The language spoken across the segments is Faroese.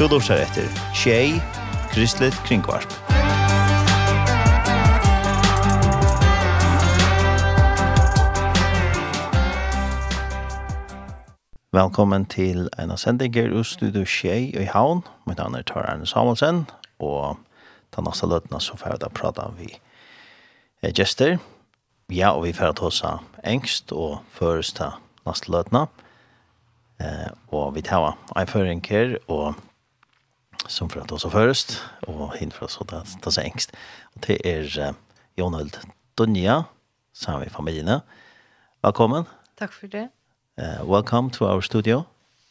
Du lortar etter Tjei, Kristelig Kringvarp. Velkommen til en av sendinger i Studio Tjei i Havn. Mitt navn er Tar Arne Samuelsen, og ta neste løtene så får jeg da prate vi vi gjester. Ja, og vi får ta oss engst og først ta neste løtene. Eh, og vi tar en føring her, og som för att oss först och hin för oss att ta sig ängst. Och det är Jonald Dunja som är familjen. Välkommen. Tack för det. Uh, welcome to our studio.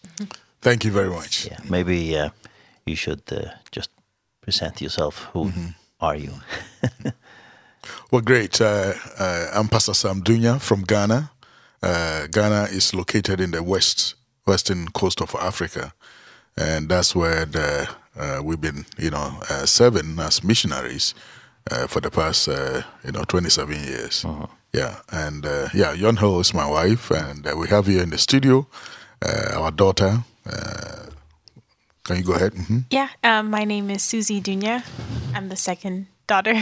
Thank you very much. Yeah, maybe uh, you should uh, just present yourself. Who mm -hmm. are you? well, great. Uh, uh, I'm Pastor Sam Dunya from Ghana. Uh, Ghana is located in the west, western coast of Africa and that's where the, uh, we've been, you know, uh, serving as missionaries uh, for the past, uh, you know, 27 years. Uh -huh. Yeah, and uh, yeah, Yon Ho is my wife, and uh, we have here in the studio uh, our daughter. Uh, can you go ahead? Mm -hmm. Yeah, um, my name is Susie Dunya. I'm the second daughter.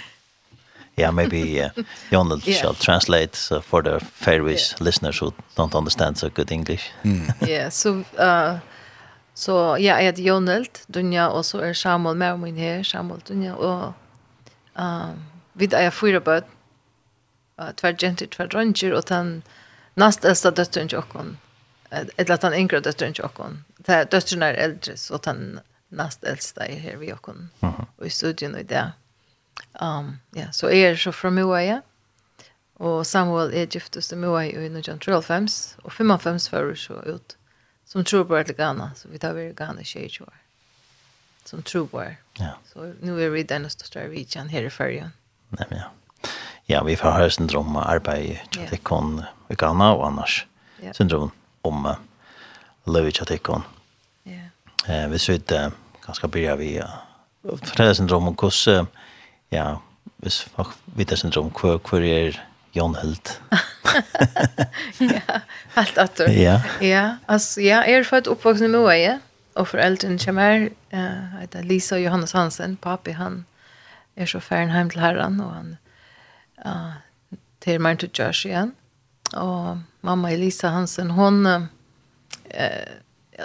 yeah, maybe uh, Jon yeah. shall translate so for the Faroese yeah. listeners who don't understand so good English. Mm. yeah, so... Uh, Så jeg heter Jonelt Dunja, og så er Samuel med min her, Samuel Dunja, og um, vi er fyra bød, uh, tver jenter, tver dronjer, og den nast eldste døtteren til okken, eller den yngre døtteren til okken. Døtteren er eldre, så den nast eldste er her vi okken, uh -huh. og i studien og i det. Um, ja, så jeg er så fra Moa, ja. Og Samuel er giftest til Moa i 1995, og 55 var hun så ut som tror på ett Ghana så vi tar vi Ghana i år. Som tror på det. Ja. Så nu är vi den största regionen här i Färjan. Nej men ja. Ja, vi får höra syndrom och arbete i Tjattikon i Ghana och annars. Ja. Syndrom om uh, Lövi Tjattikon. Ja. Eh, vi ser inte ganska börja vi uh, föräldrasyndrom och kurs ja, hvis folk vet syndrom hur, hur är Jon Hult. ja, helt attor. Ja. Ja, alltså jag är född uppvuxen i Moa, och föräldrarna kommer eh heter Lisa og Johannes Hansen, papi han är så færen hjem til herran och han uh, til meg til Josh igjen. Och mamma Elisa Hansen hon eh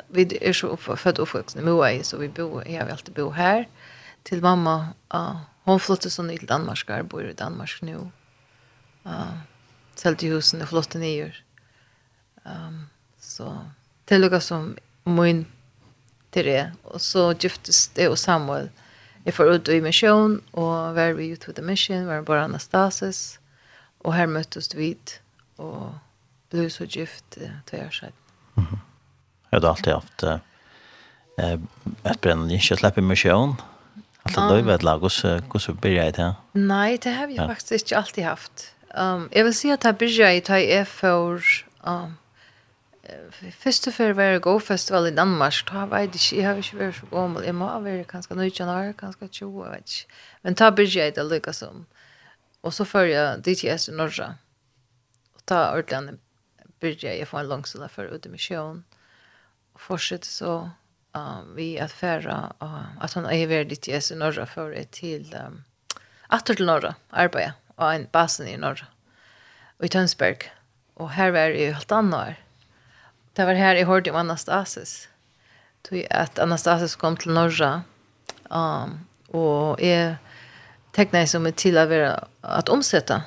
vi är så upp, född och uppvuxen i så vi bor jeg vil alltid bo här till mamma. uh, hon flyttet så nytt till Danmark, bor i Danmark nu Uh, selte til husen er flotte nyer. Um, så det er lukket som min til det. Og så giftes det og Samuel. Jeg får ut i misjon, og var vi ute the mission, var bare Anastasis. Og her møttes vi, og ble så gift uh, til jeg selv. Mm -hmm. Jeg har alltid haft eh, et brennende ikke slipp i misjon. Alt det um, løyvet lag, hvordan blir jeg til? Nei, det har jeg faktisk ikke alltid haft. Um, jeg vil si at jeg byrja i ta jeg for um, først og før var det go-festival i Danmark, da var jeg ikke, jeg har ikke vært så gammel, jeg må ha vært kanskje nøy år, kanskje 20, jeg vet ikke. Men da byrja jeg det lykka som, og så før jeg DTS i Norge. og da ordentlig byrja jeg få en langsida for ut i sjøen, og fortsette så um, vi at færre uh, at han er vært DTS i Norge for jeg til, um, atter til Norge arbeidet, og en basen i norr og i Tønsberg. Og her var jeg helt annet år. Det var her jeg hørte om Anastasis. Tog at Anastasis kom til Norge, Um, og jeg tekna som et til å være at omsette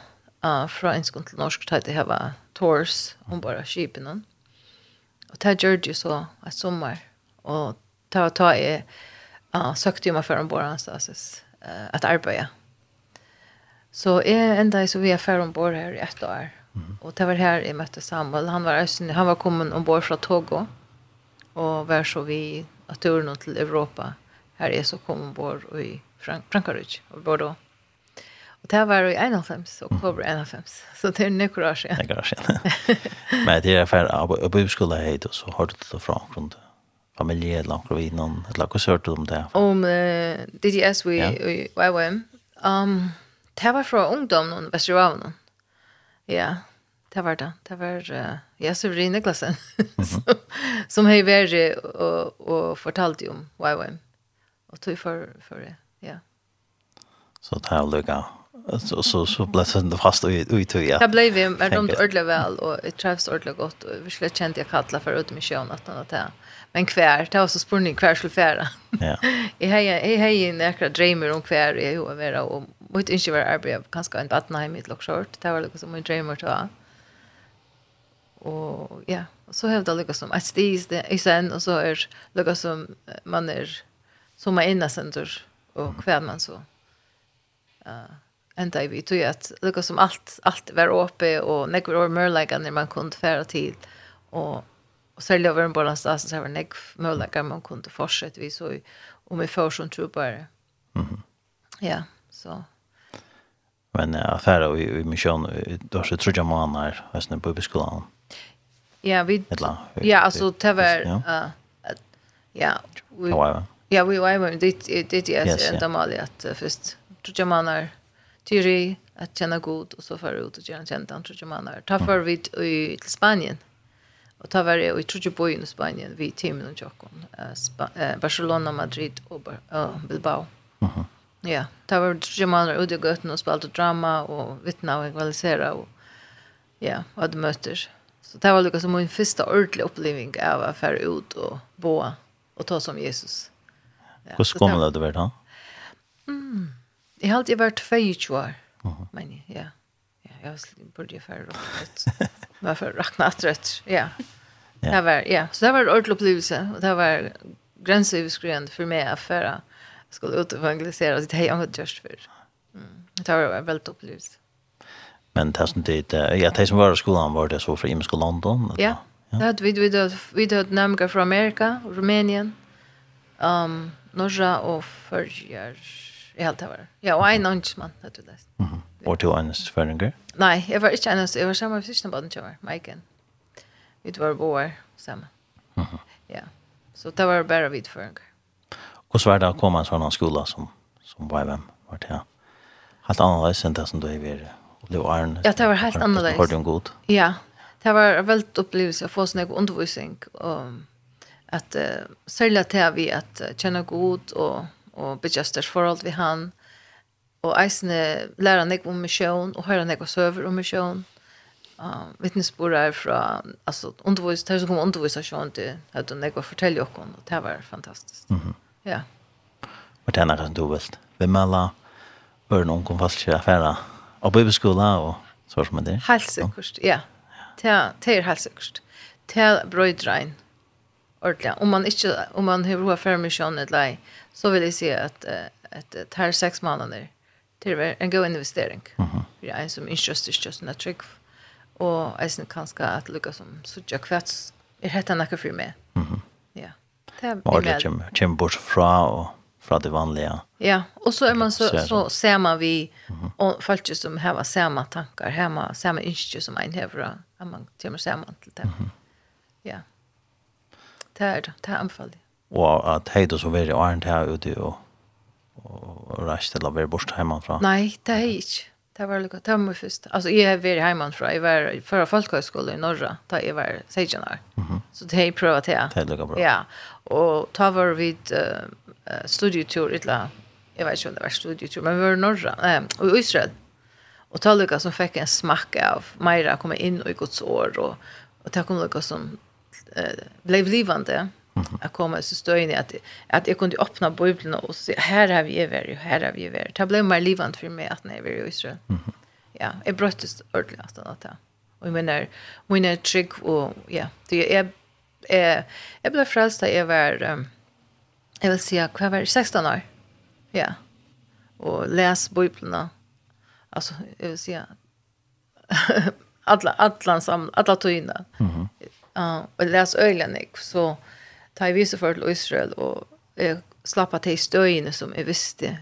uh, fra enskund til norsk til her var tors, om bare skipene. Og det gjør det jo så et sommer. Og det var ta jeg uh, søkte jo meg for ombord Anastasis uh, at arbeide. Så jeg enda så vi er ferdig ombord her i ett år. Mm. Og det var her jeg møtte Samuel. Han var, østen, han var kommet ombord fra Togo og var så vi av turen til Europa. Her er så kom ombord i Frank Frankrike og Bordeaux. Og det var i 91, oktober 91. Så det er nekker år siden. Nekker år siden. Men det er ferdig av bøbskola heit, og så har du det fra omkring familie eller omkring vi noen, eller hva sørte du om det? Om uh, DDS og IOM. Um, Det var fra ungdommen og Vesteravnen. Ja, det var det. Det var uh, Jasur i Niklasen som, som har vært og, og fortalt om YWM. Og tog for, for det, ja. Så det er lukket. Så, så, så ble det fast og ut ja. Det ble vi, med rundt ordentlig vel, og jeg trevs ordentlig godt, og vi skulle kjent jeg kattla for uten misjon, at han det Men kvær, det var så spurning kvær skulle fære. Ja. jeg har jeg, jeg, jeg, jeg, jeg, jeg, jeg, jeg, jeg, jeg, jeg, mitt inte var arbete kanske en Battenheim i Lockshort. Det var liksom min drömmer då. Och ja, och så hävdar det liksom att det är i sen och så är det som man är som är inne center och kvar man så. Eh ända i vi tog att det som allt allt var uppe och när or mer like när man kunde färra till och och sälja över en balans där så var det möjligt man kunde fortsätta vi så om vi får som tror bara. Mhm. Ja, så Men uh, affärer i, i mission då så tror jag man här nästan på bibelskolan. Ja, vi Ja, alltså det var eh ja, vi Ja, vi var men det det är yes, ända mal att först tror jag man är teori att känna god och så för ut och känna kända tror jag man är. Ta för vi i Spanien. Och ta var det i tror jag bo i Spanien vi teamen och Jokon. Barcelona, Madrid och Bilbao. Mhm. Ja, det var tre månader ute i gøtten og spalte drama og vittna og ekvalisera og ja, og hadde møter. Så det var liksom min første ordentlige oppleving av å fære ut og bo og ta som Jesus. Ja, Hvordan kom det til å være da? Mm, jeg har alltid vært 22 år, uh -huh. men ja. ja. Jeg burde jo fære råknet. Men for rakna rett, ja. Ja. Det var, ja, så det var en ordentlig opplevelse, og det var grenseoverskridende for meg å fære skulle ut och evangelisera. Det har jag inte gjort för. Mm. Det var en väldigt upplevelse. Men det som det ja, det som var i skolan var det så för i London. Ja. Ja, vi vi då vi då nämnde från Amerika, Rumänien. Ehm, Norge och Förjar. Jag det var. Ja, och en ansman hade det. Mhm. Och till en sväringer? Nej, jag var inte en, jag var samma syster på den tjovar, Mike. Vi var boar samma. Mhm. Ja. Så det var bara vid förringar. Hvordan var det å komme en sånn skola som, som YVM? Var det helt annerledes enn det som du har vært Leo Arne? Ja, det var helt annerledes. Var det en god? Ja, det var en veldig opplevelse å få sånn undervisning. Og at uh, særlig til vi at kjenne god og, og bedjøsters forhold vi han. Og eisene lära mig om mission og höra meg og søver om mission Uh, vittnesbord er fra altså, undervis, det som kom undervis av sjøen til at hun ikke forteller dere, og det var fantastisk. Mm -hmm. Ja. Og det er noe som du vil. Vem alla öron om kom fast till affära. Och bibelskola og så som er det. Helt sikkert, ja. Ja, det er helt sikkert. Det er brøydrein. Ordentlig. Om man ikke, om man har hur för misjon ett lei så vill jag se att att det här sex månader till en god investering. Mhm. Ja, en som ikke just just en trick och eisen kanske att lucka som så jag kvarts är heter något för mig. Mhm. Ja. Målet kommer, kommer bort fra og fra det vanlige. Ja, og så, er man så, så ser man vi mm og folk som har samme tankar, har samme ønsker som en har, at man kommer sammen til det. Ja, det er det, det er anfallet. Og at hei du så veri åren til her ute og, og, og reiste til å være bort hjemmefra? Nei, det er ikke. Det var lukka mig först. Alltså jeg har hemma från. Jag var förra folkhögskolan i Norra, da jag var 16 år. Så det har jeg prøvd til. Det er lukka bra. Ja, og ta var vi et uh, studietur, etla, jeg vet ikke om det var studietur, men vi var i Norra, eh, og i Israel. Og da lukka som fikk en smakk av Meira komme inn i Guds år, og, og ta kom lukka som uh, ble blivande, Jag kommer så stöjn att att jag kunde öppna bibeln och se här har vi över här har vi över. Det blev mer livant för mig att när vi är i Israel. Ja, jag bröttes ordentligt att det. där. Och jag menar, mina trygg, och ja, det är eh jag blev frälst där jag var um, jag vill säga kvar var 16 år. Ja. Och läs bibeln. Alltså jag vill säga alla alla sam alla tyna. Mhm. Mm ja, och läs öjlen så ta i vise for til Israel, og jeg slappa at de støyene som jeg visste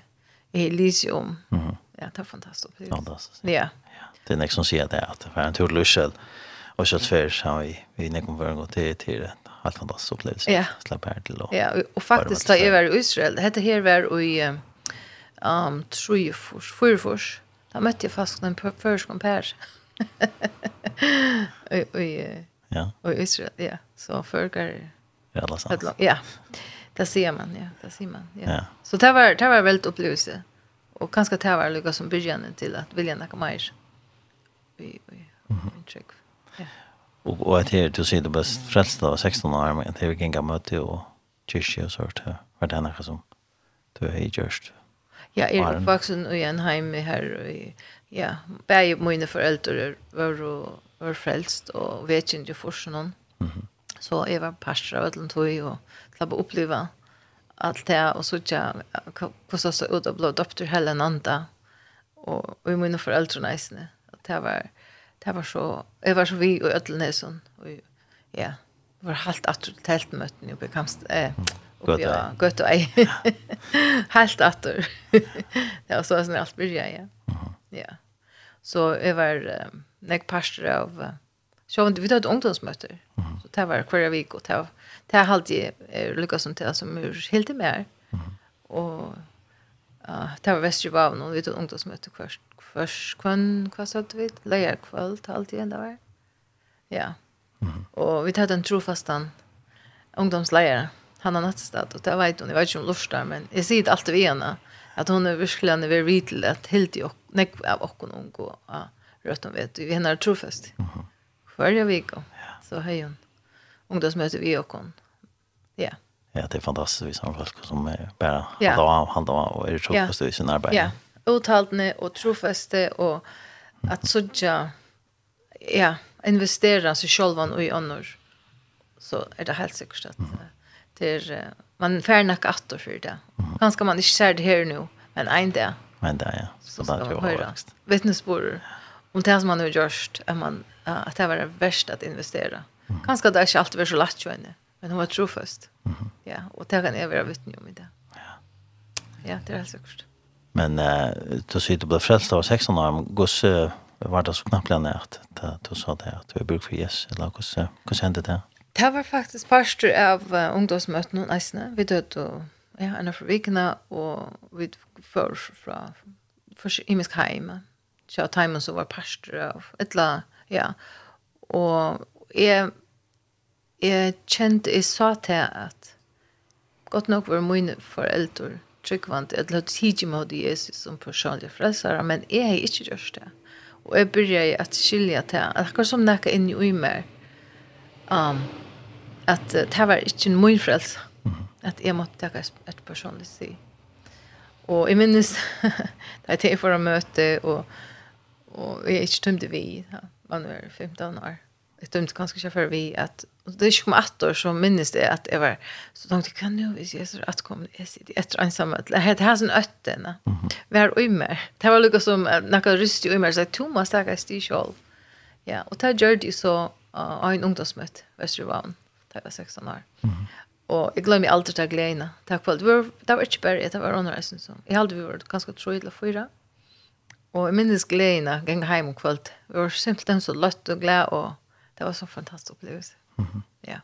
i Elysium. Mm -hmm. Ja, det er fantastisk. Fantastisk. Ja. ja. Det er nek som sier det, at det er en tur til Israel, og kjøtt før, så vi, vi nek om vøren gått til, til det. Helt fantastisk opplevelse. Ja. Slapp her til. Og, ja, og faktisk da jeg var i Israel, dette her var i um, Trujefors, Fyrfors, da møtte jeg faktisk en førskompær. og i, Oi, ja. og Israel, ja. Så førgar Eller sant. Ja. Det ser man, ja, det ser man. Ja. ja. Så det var det var väldigt upplevelse. Och kanske det var lika som början till att vilja nacka mer. Vi vi intryck. Ja. Och och att det du ser det bäst frälsta av 16 år men det gick inga möte och kyrkje och sånt här. Vad det något som du är just. Ja, är vuxen i en hem här ja, bäge mina föräldrar var var frälst och vet inte för någon. Mhm. Så jeg var pastor av et tog og slapp å oppleve alt det og så ikke hvordan så ut og ble døpt til hele en andre og, og i mine foreldre næsene at det var det var så jeg var så vi og ødlene sånn og ja det var helt atter til helt møten oppe i Kamst eh, oppe i Gøt og helt atter. Ja så var sånn alt blir jeg ja ja. Så jeg var um, nek pastor av uh, Så vi tar ett ungdomsmöte. Så det var kvar vik, og det det har alltid lyckats som det som er helt i mer. Och uh, det var Västerbotten och vi tog ungdomsmöte först först kvann, hva sa vi lejer kväll alltid ända var. Ja. Och vi hade en trofastan ungdomsleier, Han har nattestad, och det vet hun, jeg vet ikke om Lorstar, men jag ser det alltid vid henne. Att hon är verkligen över veldig till att helt jag, nej, av och hon går rødt om vet du, vi henne er trofast. Mm jeg vik. Så hej hon. ungdomsmøte vi och hon. Ja. Ja, det är fantastiskt vi som folk som är bara ja. då han av, och är så fast i sin arbete. Ja. Uthållande och trofaste och att sådja ja, investera seg själva og i ånder, Så er det helt sikkert at mm. det är man färnak attor för det. Ganske man ikke ser det her nå, men en dag. Men En dag, ja. Så, så där tror høre. Vittnesbörd. Ja om det som man har gjort at, man uh, att det var det värst att investera. Mm. Kanske det er ikke alltid var så lätt ju henne, men hon var trofast. Mm. Ja, och det kan jeg være vittne om i det. Ja. Ja, det är helt sikkert. Men eh då så du blev frälst av 16 år, gosse uh, var det så knappt att du sa det att vi bruk för Jesus, eller hur så hur hände det? Det var faktiskt pastor av uh, ungdomsmöten og näsna. Vi døde og ja, en av vikene, och vi för från för imisk hemma så timen så var pastor av etla, ja. Og jeg, jeg kjente, jeg sa til at godt nok var mine foreldre tryggvant, jeg hadde tidlig med Jesus som personlig frelsere, men jeg har ikke gjort det. Og jeg begynte at skilja til, akkurat som nekka inn i meg, um, at uh, det var ikke min frelse, at jeg måtte ta et personlig si Og jeg minnes, da jeg til for å møte, og og jeg ikke tømte vi, ja, man var 15 år. Jeg tømte kanskje ikke før vi at, og det er ikke om ett år så minnes det at jeg var, så tenkte jeg, kan jo hvis jeg ser at kom, jeg sitter etter ensam, det her er sånn øttene, vi har øymer. Det var lukket som, noen ryste øymer, så jeg tog meg stakk jeg styr selv. Ja, og det gjør de så av en ungdomsmøtt, Østervann, da jeg var 16 år. Og jeg glemmer aldri det gledene. Takk for alt. Det var ikke bare, det var underreisen. jeg. Jeg hadde vært ganske tro til å fyre. Mm Og jeg minnes gleden av gang hjem om kveld. Vi var simpelthen så løtt og glad, og det var så fantastisk opplevelse. Mm -hmm. Ja.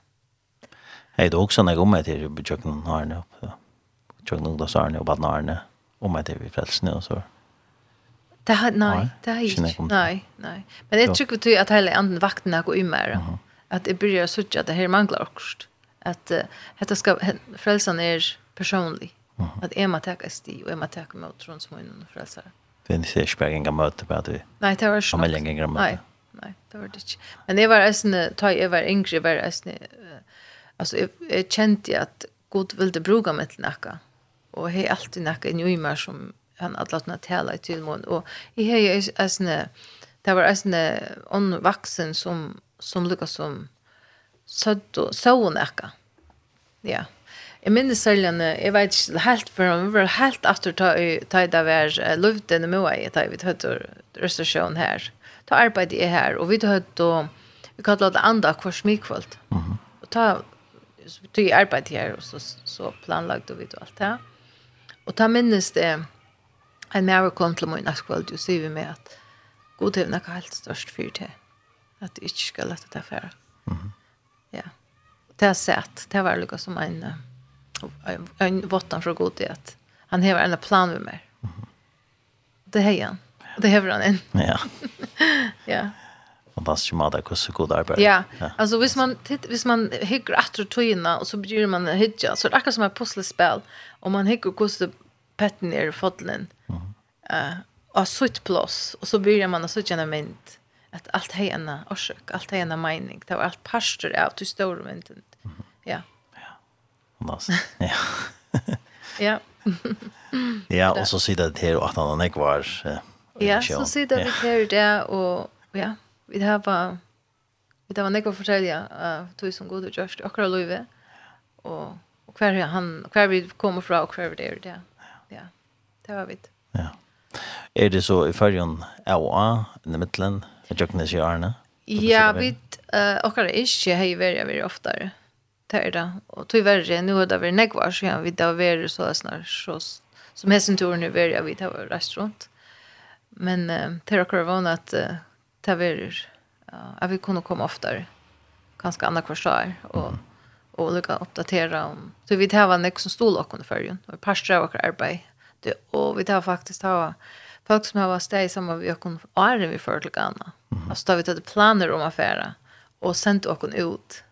Hei, du også når jeg kommer til kjøkkenen Arne, kjøkkenen Ungdoms Arne og baden Arne, om jeg til frelsene og så. Det har, nei, det har jeg ikke. Nei, nei. Men jeg tror ikke at hele andre vakten er går i mer. At jeg begynner å ikke at det her mangler også. At uh, dette skal, frelsene er personlig. At jeg må takke sti, og jeg må takke med å trondsmøyne og frelsere. Mm Det är inte bara inga gång möte på att vi... Nej, det var inte något. En gång möte. Nej, nej, det var det inte. Men det var äsne, ta jag var yngre, var äsne... Alltså, jag, jag kände att Gud ville bruka mig till näka. Och jag har alltid näka en ujmar som han hade lagt mig tala i tydmån. Och jag har ju äsne... Det var äsne onvaxen som, som lyckas som södd och såg näka. Ja. Jeg minnes sølgene, jeg vet ikke helt for om, vi var helt atter ta i det var luften i Moa i ta i vi tøtt røstasjon her. Ta arbeid i her, og vi tøtt og vi kallet det andre hver smikvalt. Og ta tog arbeid her, og så, så planlagde vi det alt det. Og ta minnes det, en mer kom til min akkurat, og sier vi med at god hevn er helt størst fyr til. At du ikke skal lette det affære. Ja. Det har sett, det var lukket som en... Uh, en vottan från god till han har en plan med mig. Det har han. Det har han än. Ja. ja. Fantastiskt mat och så god arbete. Ja. Alltså hvis man titt hvis man hygger efter tojna och så blir man hygga så det är akkurat som ett pusselspel om man hygger koste petten i fotlen. Eh av sutt plats och så börjar man så känna mint att allt hejna orsak, allt hejna mening, det var allt pastor av till stor Ja annars. Ja. ja. ja, og så sier det her at han ikke var Ja, så sier det her der, og ja, vi har bare vi har nekva fortelja av tog som god og gjørst akkurat løyve, og, og hver, han, hver vi kommer fra og hver vi er det. Ja, det var vi. Ja. Er det så i fyrjon AOA, i midtelen, i Jøknes i Arne? Ja, vi akkurat ikke har vært veldig oftere. Det er det. Og tog verre, nu er det vært nekvar så jag vet det har varit så här så som hästen turen er var jag vet det var rundt. Men uh, det er akkurat varit at uh, det er har varit at vi kunne komme oftare. ganske andre kvarstår og, og och oppdatera om. Så vi det var nek som stod och under förrjun. Och parstra akkurat arbeid, Det, og vi det faktisk faktiskt ha folk som har varit steg som vi har kunnat åren vi för til Ghana. Altså da vi tatt planer om affæra, og sendt åken ut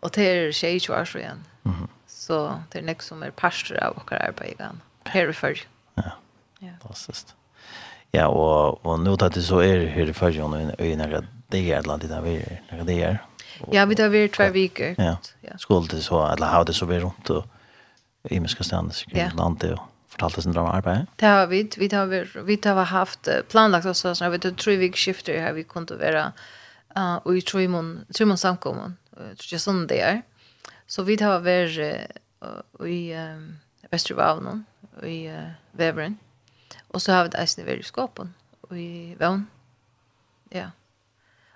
Og det er tjej i år igjen. Mm. Så det er nek som er parster av våre arbeid igjen. Her i fyrr. Ja, fantastisk. Ja, og, og nå tatt det så er her i fyrr, og i nærkje det er et eller det der vi er, nærkje det er. Ja, vi tar vi tvær viker. Ja, skulle det så, eller ha det så vi rundt, og i menneska stedene, sikkert, landet, og fortalte sin drømmearbeid? Det har vi. Vi har, vi har haft planlagt oss, så vi tror vi skifter her, vi kunne være uh, i Trymon, Trymon samkommun tror jag sån det är. Så vi har varit i Västervavnen och i Vävren. Och så har vi även varit i Skåpen och i Vävn. Ja.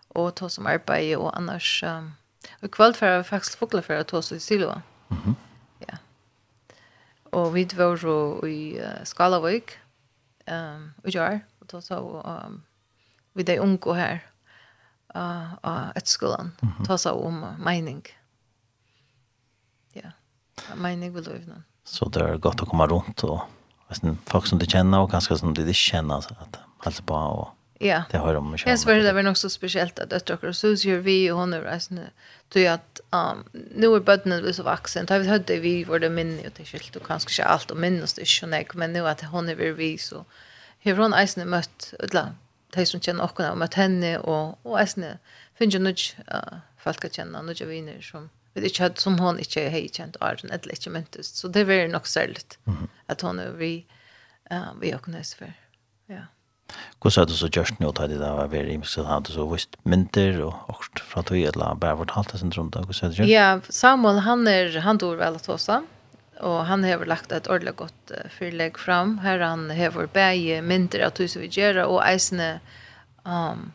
Och ta som arbete och annars... Och kvällt för jag faktiskt fåglar för att ta oss i Silva. Mm Ja. Og vi var jo i uh, Skalavik um, og gör. og då så... Um, vi de unge her av etterskolen, ta seg om mening. Ja, mening vil løyvne. Så det er godt å komme rundt, og hvis folk som du kjenner, og ganska som du ikke kjenner, at halte på, og ja. det hører om. Jag svär det var nog så speciellt att det dere, så gjør vi, och hon är reisende, att jeg um, nu är bøttene så vuxen. da vi hade vi var det minne, och det skilt, och kanske inte allt och minnes det ikke, men nu att hon är vi, så har hon eisende mött eller de som kjenner åkken har møtt henne, og, og jeg finner noen uh, folk å kjenne, noen viner som vi ikke hadde, som hon ikke har kjent Arjen, eller ikke mentes. Så det var nok særlig mm. at hon er vi, uh, vi åkken høys for. Ja. Hvordan er det så gjørst nå, da det var veldig imensk, at du så vist mynter og åkt fra tog, eller bare fortalt det sin rundt, hvordan er det gjørst? Ja, Samuel, han er, han dår vel at også, och han har lagt ett godt gott fyrlegg fram. Her han har bæge mynter av tusen vi gjør, och eisene um,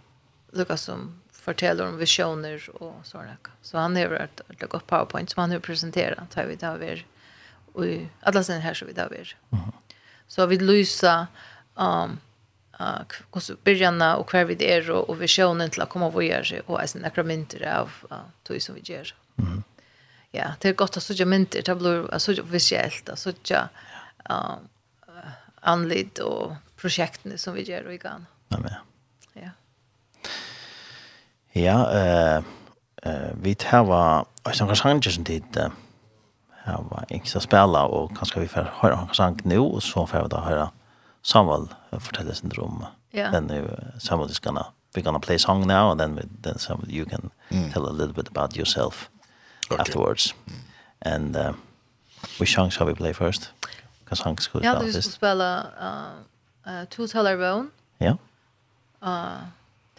lukka som forteller om visioner och sånne. Så han har ett ordentlig gott powerpoint som han har vi här vid över och alla sen här så vid över. Mm. Så vi lyser um, uh, hos byrjana och hver vi er och, og visionen till att komma og gjøre, sig och eisne nekra mynter av uh, tog som vi gjør. Mm ja, det er godt att sådja mynter, det blir att sådja officiellt, att sådja um, anlid og prosjektene som vi gör i gang. Ja, men. Ja. Ja, eh, eh, vi tar alltså kanske inte tid, dit här var inte så spela och kanske vi får höra han som nu och så får vi då höra Samuel fortälla sin dröm. Ja. Den nu Samuel is gonna we're gonna play song now and then we, then Samuel you can mm. tell a little bit about yourself okay. afterwards. Mm. And uh, which song shall we play first? Because Hank could Yeah, we should spell uh, uh, Two Taller Ja. Yeah. Uh,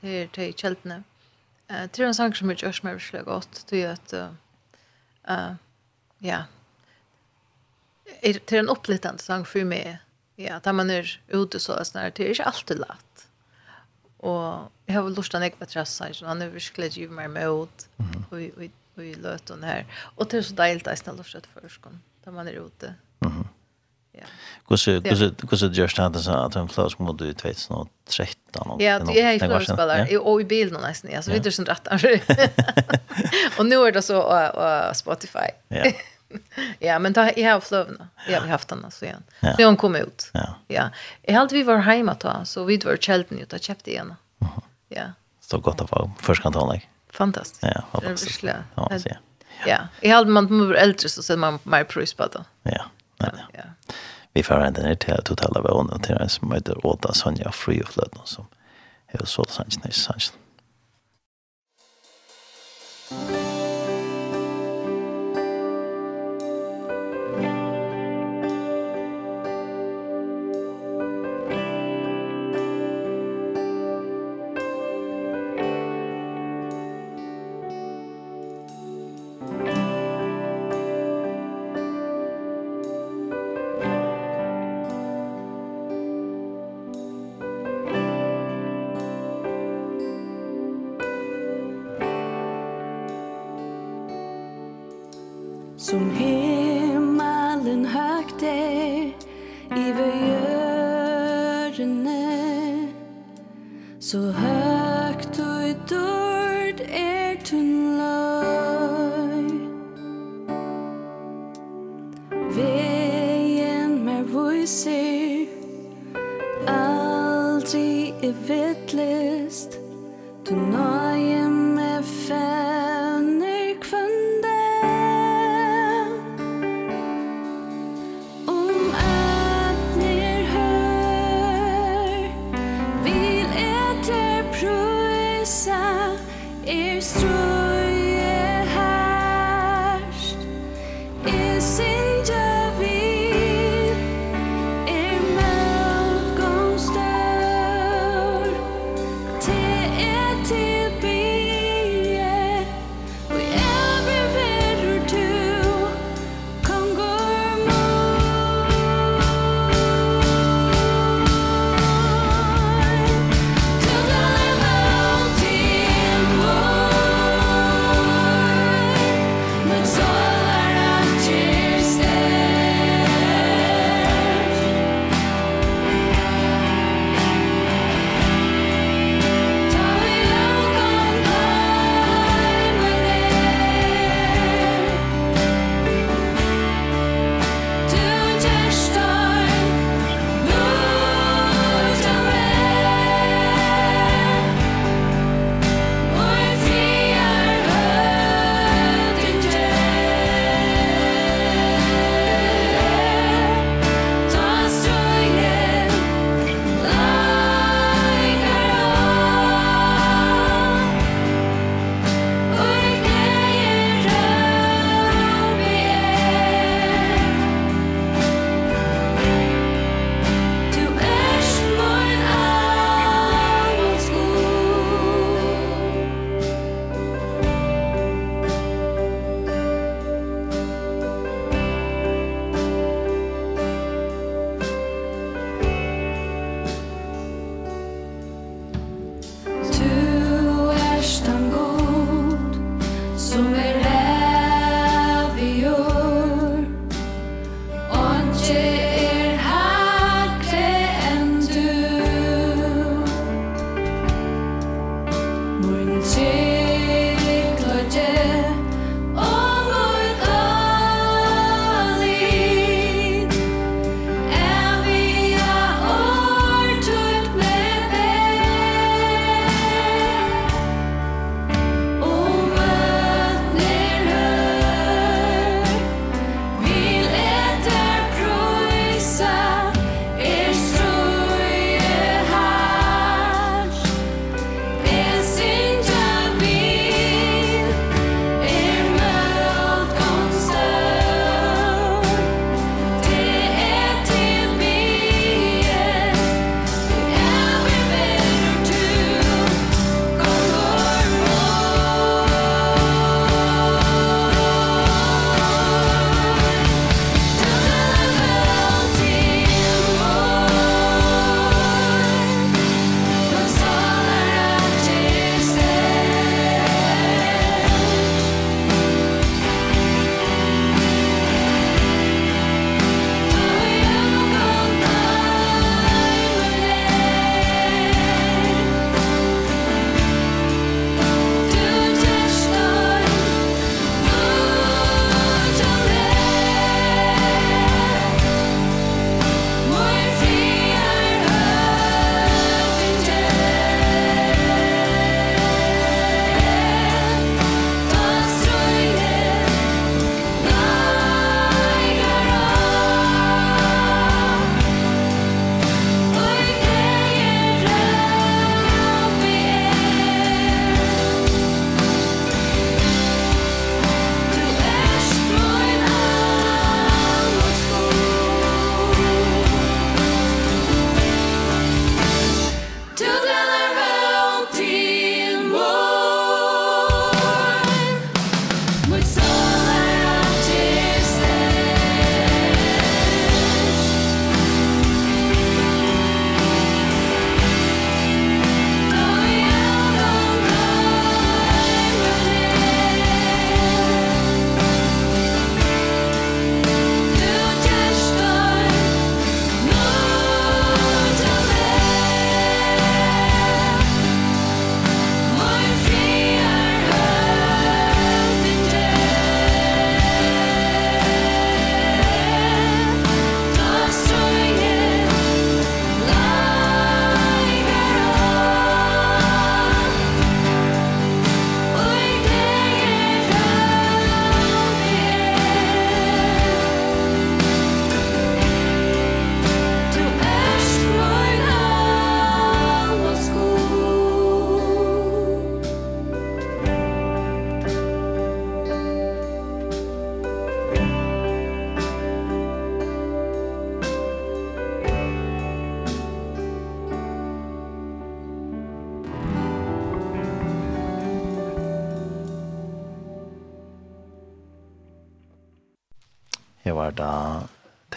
til kjeltene. Uh, det til en sang som er gjørs meg virkelig godt, det er at, uh, uh, ja, det til en opplittende sang for meg, ja, da man er ute så, sånn, det er ikke alltid lett. Og jeg har vel lurt til å nekve tressa, så han er virkelig givet meg med ut, og och i løten här. Och det er så deilig at jeg ställa sig för skon där man är ute. Mhm. Ja. Hvordan kusse kusse det hade så att en flös mot du 2013 och Ja, det är ju flösspelare och i bilden nästan. Alltså vet du sen rätt. Och nu är det så på Spotify. Ja. ja, men ta jag har flövna. Jag har haft den alltså igen. Ja. Så hon kom ut. Ja. ja. Jag hade vi var hemma då så vi var kälten ute och köpte igen. Ja. Så gott att få först kan ta Fantastiskt. Ja, hoppas det. Ja, man ja. ja. Jag hade man blir äldre så ser man mer pris på det. Ja, nej, nej. Ja. Vi får ändå ner till totala vån och till en som heter Åta Sonja Fri of Lund som är så sant, sant. Thank you.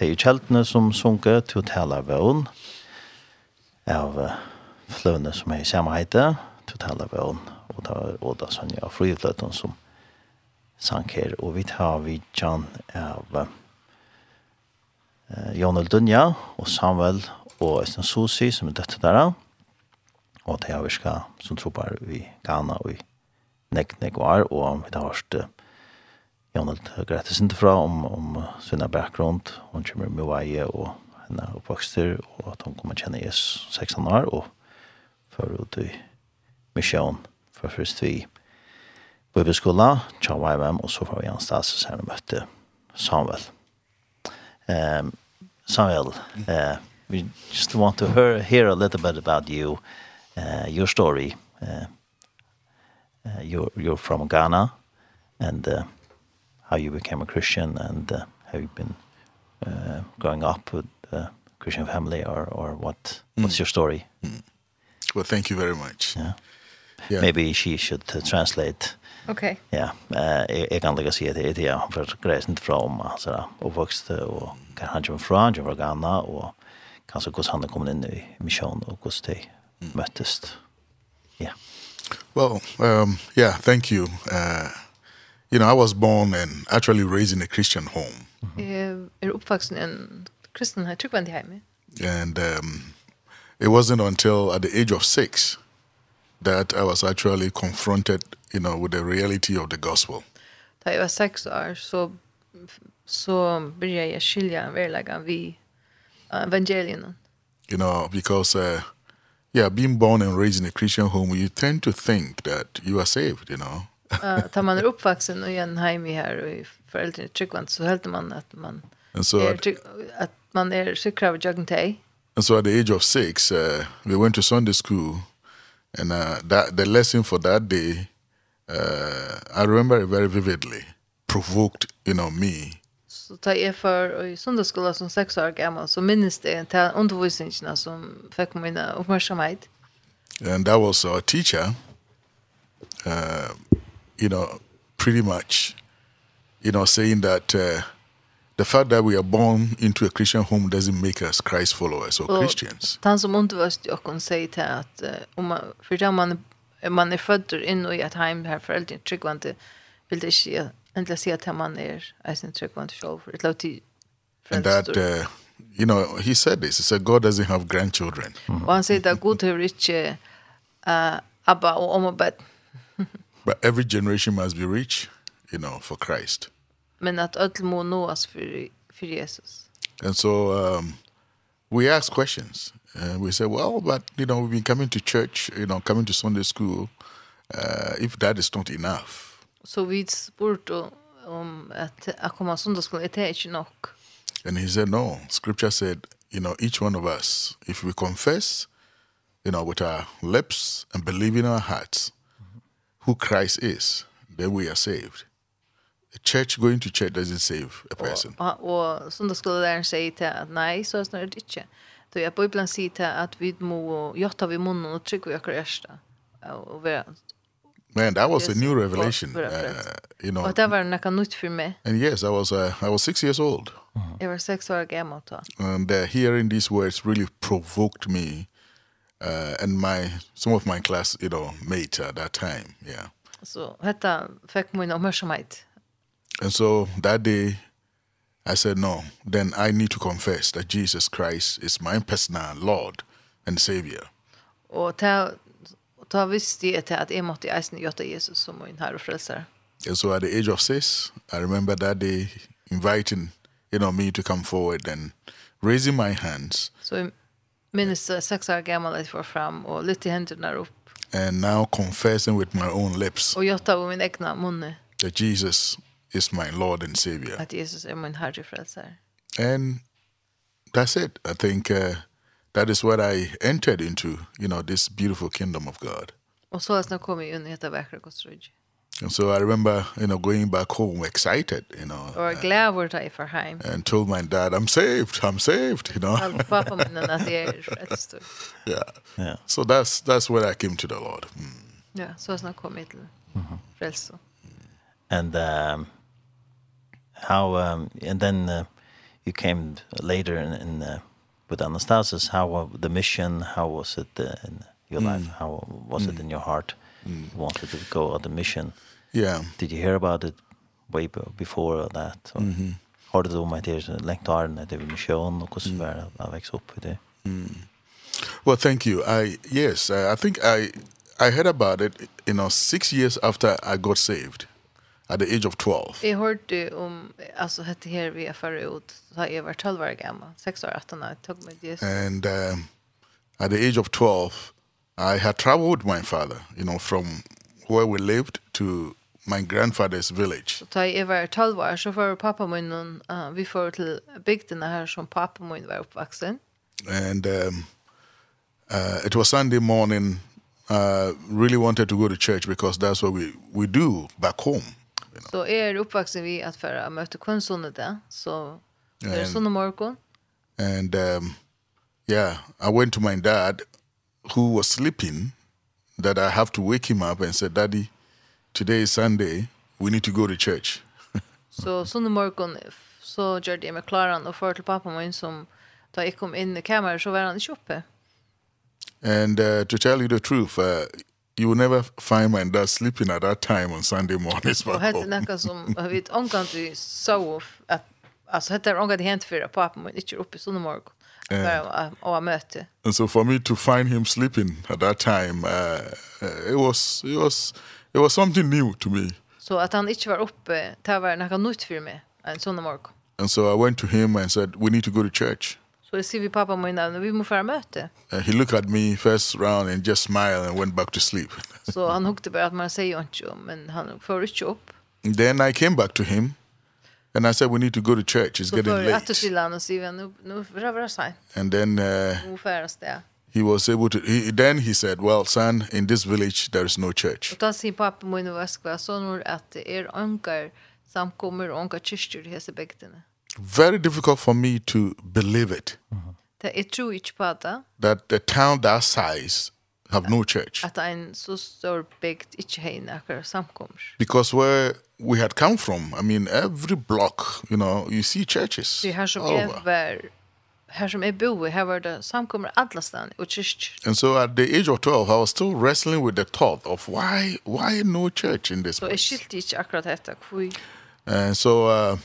til kjeltene som sunke til å tale av fløvene som er i samme heite til å tale og da er Åda og Flyfløten som sank her. Og vi tar jan av eh, Jan Dunja og Samuel og Østen Sosi som er døtte der og det er vi skal som tror bare vi Ghana og i Nek Nek var og vi har hørt Jonald Grete inte fra om, om sinna bakgrund. Hun kommer med veie og henne oppvokster, og at hun kommer kjenne Jesus 16 år, og for ut i misjon for først vi bibelskola, tja YMM, og så får vi anstans, og så har møtte Samuel. Um, Samuel, uh, we just want to hear, hear a little bit about you, uh, your story. Uh, uh, you're, you're from Ghana, and uh, how you became a Christian and uh, how you've been uh, growing up with a Christian family or or what mm. what's your story? Mm. Well, thank you very much. Yeah. Yeah. Maybe she should uh, translate. Okay. Ja, eh jag kan lägga sig det det jag för gräsen från alltså uppvuxte och kan han ju från ju var Ghana och kanske hur han kom in i mission och hur det möttes. Ja. Well, um yeah, thank you. Uh you know, I was born and actually raised in a Christian home. Mm-hmm. Er uppvuxen en kristen här tryckvändig hem. And um it wasn't until at the age of 6 that I was actually confronted, you know, with the reality of the gospel. Da jag var 6 år så så började jag skilja verkligen vi evangelien. You know, because uh yeah, being born and raised in a Christian home, you tend to think that you are saved, you know. Uh, tar man är uppvuxen och igen hem i här och i föräldrarna tryggvant så helt man att man so är, trygg, att man är säker av juggen till. And so at the age of six, uh, we went to Sunday school. And uh, that, the lesson for that day, uh, I remember it very vividly, provoked, you know, me. Så ta jag för i söndagsskola som sex år gammal så minns det en till undervisningarna som fick mina uppmärksamhet. And that was our teacher, uh, you know, pretty much, you know, saying that uh, the fact that we are born into a Christian home doesn't make us Christ followers or och Christians. Han som undervisade jag kan säga till att uh, om man, för att man, man är född in i ett hem här föräldrar trycker inte vill det inte ändå se att man är ens trycker show själv. Det låter till And that, uh, you know, he said this, he said God doesn't have grandchildren. Mm -hmm. Och han säger att Gud har inte uh, Abba och Omabet. But every generation must be rich, you know, for Christ. Men att öll må nås för, för Jesus. And so um, we ask questions. And we say, well, but, you know, we've been coming to church, you know, coming to Sunday school. Uh, if that is not enough. So vi spurt om att att komma söndagsskolan är inte nog. And he said, no, scripture said, you know, each one of us, if we confess, you know, with our lips and believe in our hearts, who Christ is, then we are saved. A church going to church doesn't save a person. Och, och som då skulle läraren säga till att nej, så är det inte. Då jag Bibeln säger till att vi må götta vi munnen och trycka i ökar ärsta. Och vara Man, that was yes. a new revelation. Uh, you know. Och det var något nytt för mig. And yes, I was uh, I was 6 years old. Jag var 6 år gammal då. And uh, hearing these words really provoked me uh, and my some of my class, you know, mates at that time, yeah. So hetta fekk mun uppmärksamhet. And so that day I said no, then I need to confess that Jesus Christ is my personal Lord and Savior. Och ta ta visste jag att jag måste eisen göra Jesus som min herre och frälsare. And so at the age of 6, I remember that day inviting you know me to come forward and raising my hands. So minns uh, sex år gammal att få fram och lite händerna upp. And now confessing with my own lips. Och jag tar min egna munne. That Jesus is my Lord and Savior. Att Jesus är min herre frälsare. And that's it. I think uh, that is what I entered into, you know, this beautiful kingdom of God. Och så har jag kommit in i detta vackra Guds rike. And so I remember, you know, going back home excited, you know. Or glad were I for home. And told my dad, I'm saved, I'm saved, you know. yeah. yeah. So that's that's when I came to the Lord. Mm. Yeah, so it's not coming to frälso. And um how um and then uh, you came later in, in uh, with Anastasis how uh, the mission how was it uh, in your mm. life how was mm. it in your heart? mm. wanted to go on the mission. Yeah. Did you hear about it way before that? So, mm -hmm. Har du om att det är längt av den här mission och hur var det att växa upp i det? Well, thank you. I yes, I, I think I I heard about it, you know, six years after I got saved at the age of 12. Jag hörde om alltså hette här vi är förut så har jag var 12 år gammal, 6 år 18 år tog mig Jesus. And um, at the age of 12 I had traveled with my father, you know, from where we lived to my grandfather's village. Så ta i var 12 år så var pappa min uh, vi får till bygden här som pappa min var uppvuxen. And um, uh, it was Sunday morning. Uh, really wanted to go to church because that's what we we do back home. Så är er uppvuxen vi att för att möta konsonne där. Så det är såna morgon. And um, yeah, I went to my dad who was sleeping that I have to wake him up and say, Daddy, today is Sunday, we need to go to church. så sånne morgen, så gjorde jeg meg klaren og førte til pappa min som da jeg kom inn i kameran så var han ikke oppe. And uh, to tell you the truth, uh, you will never find my dad sleeping at that time on Sunday mornings back home. Og hette nekka som, jeg vet, omkant vi så at, altså hette er omkant hent fyrir at pappa min ikke er oppe sånne morgen uh, our murder. And so for me to find him sleeping at that time, uh, it was it was it was something new to me. So att han inte var uppe, det var något nytt för mig en sån morgon. And so I went to him and said, we need to go to church. Så jag ser vi pappa min namn, vi måste föra möte. Uh, he looked at me first round and just smiled and went back to sleep. Så han hukte bara att man säger inte, men han får inte upp. Then I came back to him. And I said, we need to go to church. It's so getting late. Att chilla och se nu nu rör sig. And then uh He was able to he, then he said, well son, in this village there is no church. Och då sin pappa min och skva så nu att er ankar samkommer och ankar kyrkor i hese bygden. Very difficult for me to believe it. Det är tro ich pata. That the town that size have no church. Att en så stor bygd inte har några samkommer. Because where we had come from. I mean, every block, you know, you see churches. Det här som är var här som er bo, här var det samkommer alle stan og church. And so at the age of 12 I was still wrestling with the thought of why why no church in this so place. Så är akkurat dette, hvor... And so uh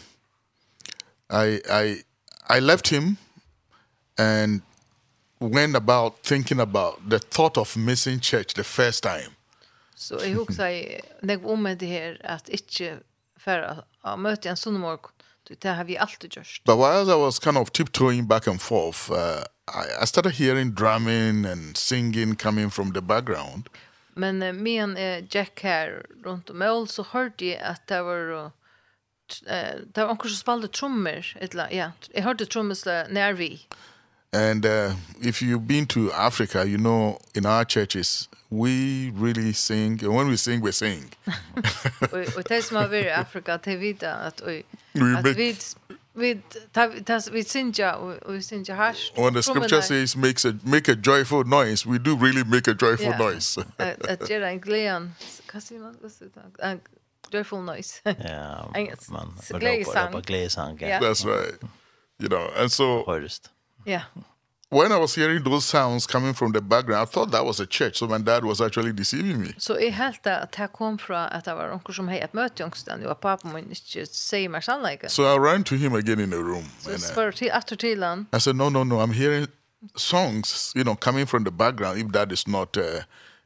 I I I left him and went about thinking about the thought of missing church the first time. Så jeg husker jeg, når om med det her, at ikke for å møte en sånn morgen, det har vi alltid gjort. But while I was kind of tiptoeing back and forth, uh, I, I started hearing drumming and singing coming from the background. Men uh, med en uh, Jack her rundt om mål så hørte jeg at det var uh, det var onkel som spalte trommer, eller, ja, jeg hørte trommer nær vi. And uh, if you've been to Africa, you know in our churches, we really sing and when we sing we sing. og det som har i Afrika det vita att at att vi vi ta vi sinja og vi sinja hash. When the scripture says makes a make a joyful noise, we do really make a joyful yeah. noise. at göra en kasi man vad så där. Joyful noise. Yeah. Man. Glädje sang. That's right. You know, and so Yeah when I was hearing those sounds coming from the background, I thought that was a church. So my dad was actually deceiving me. Så jeg helt at det kom fra at det var onker som hade ett möte ångsten. Och pappa min ikke säger mer sannleik. So I ran to him again in the room. Så jag svarade till efter han. I said, no, no, no, I'm hearing songs, you know, coming from the background if that is not... Uh,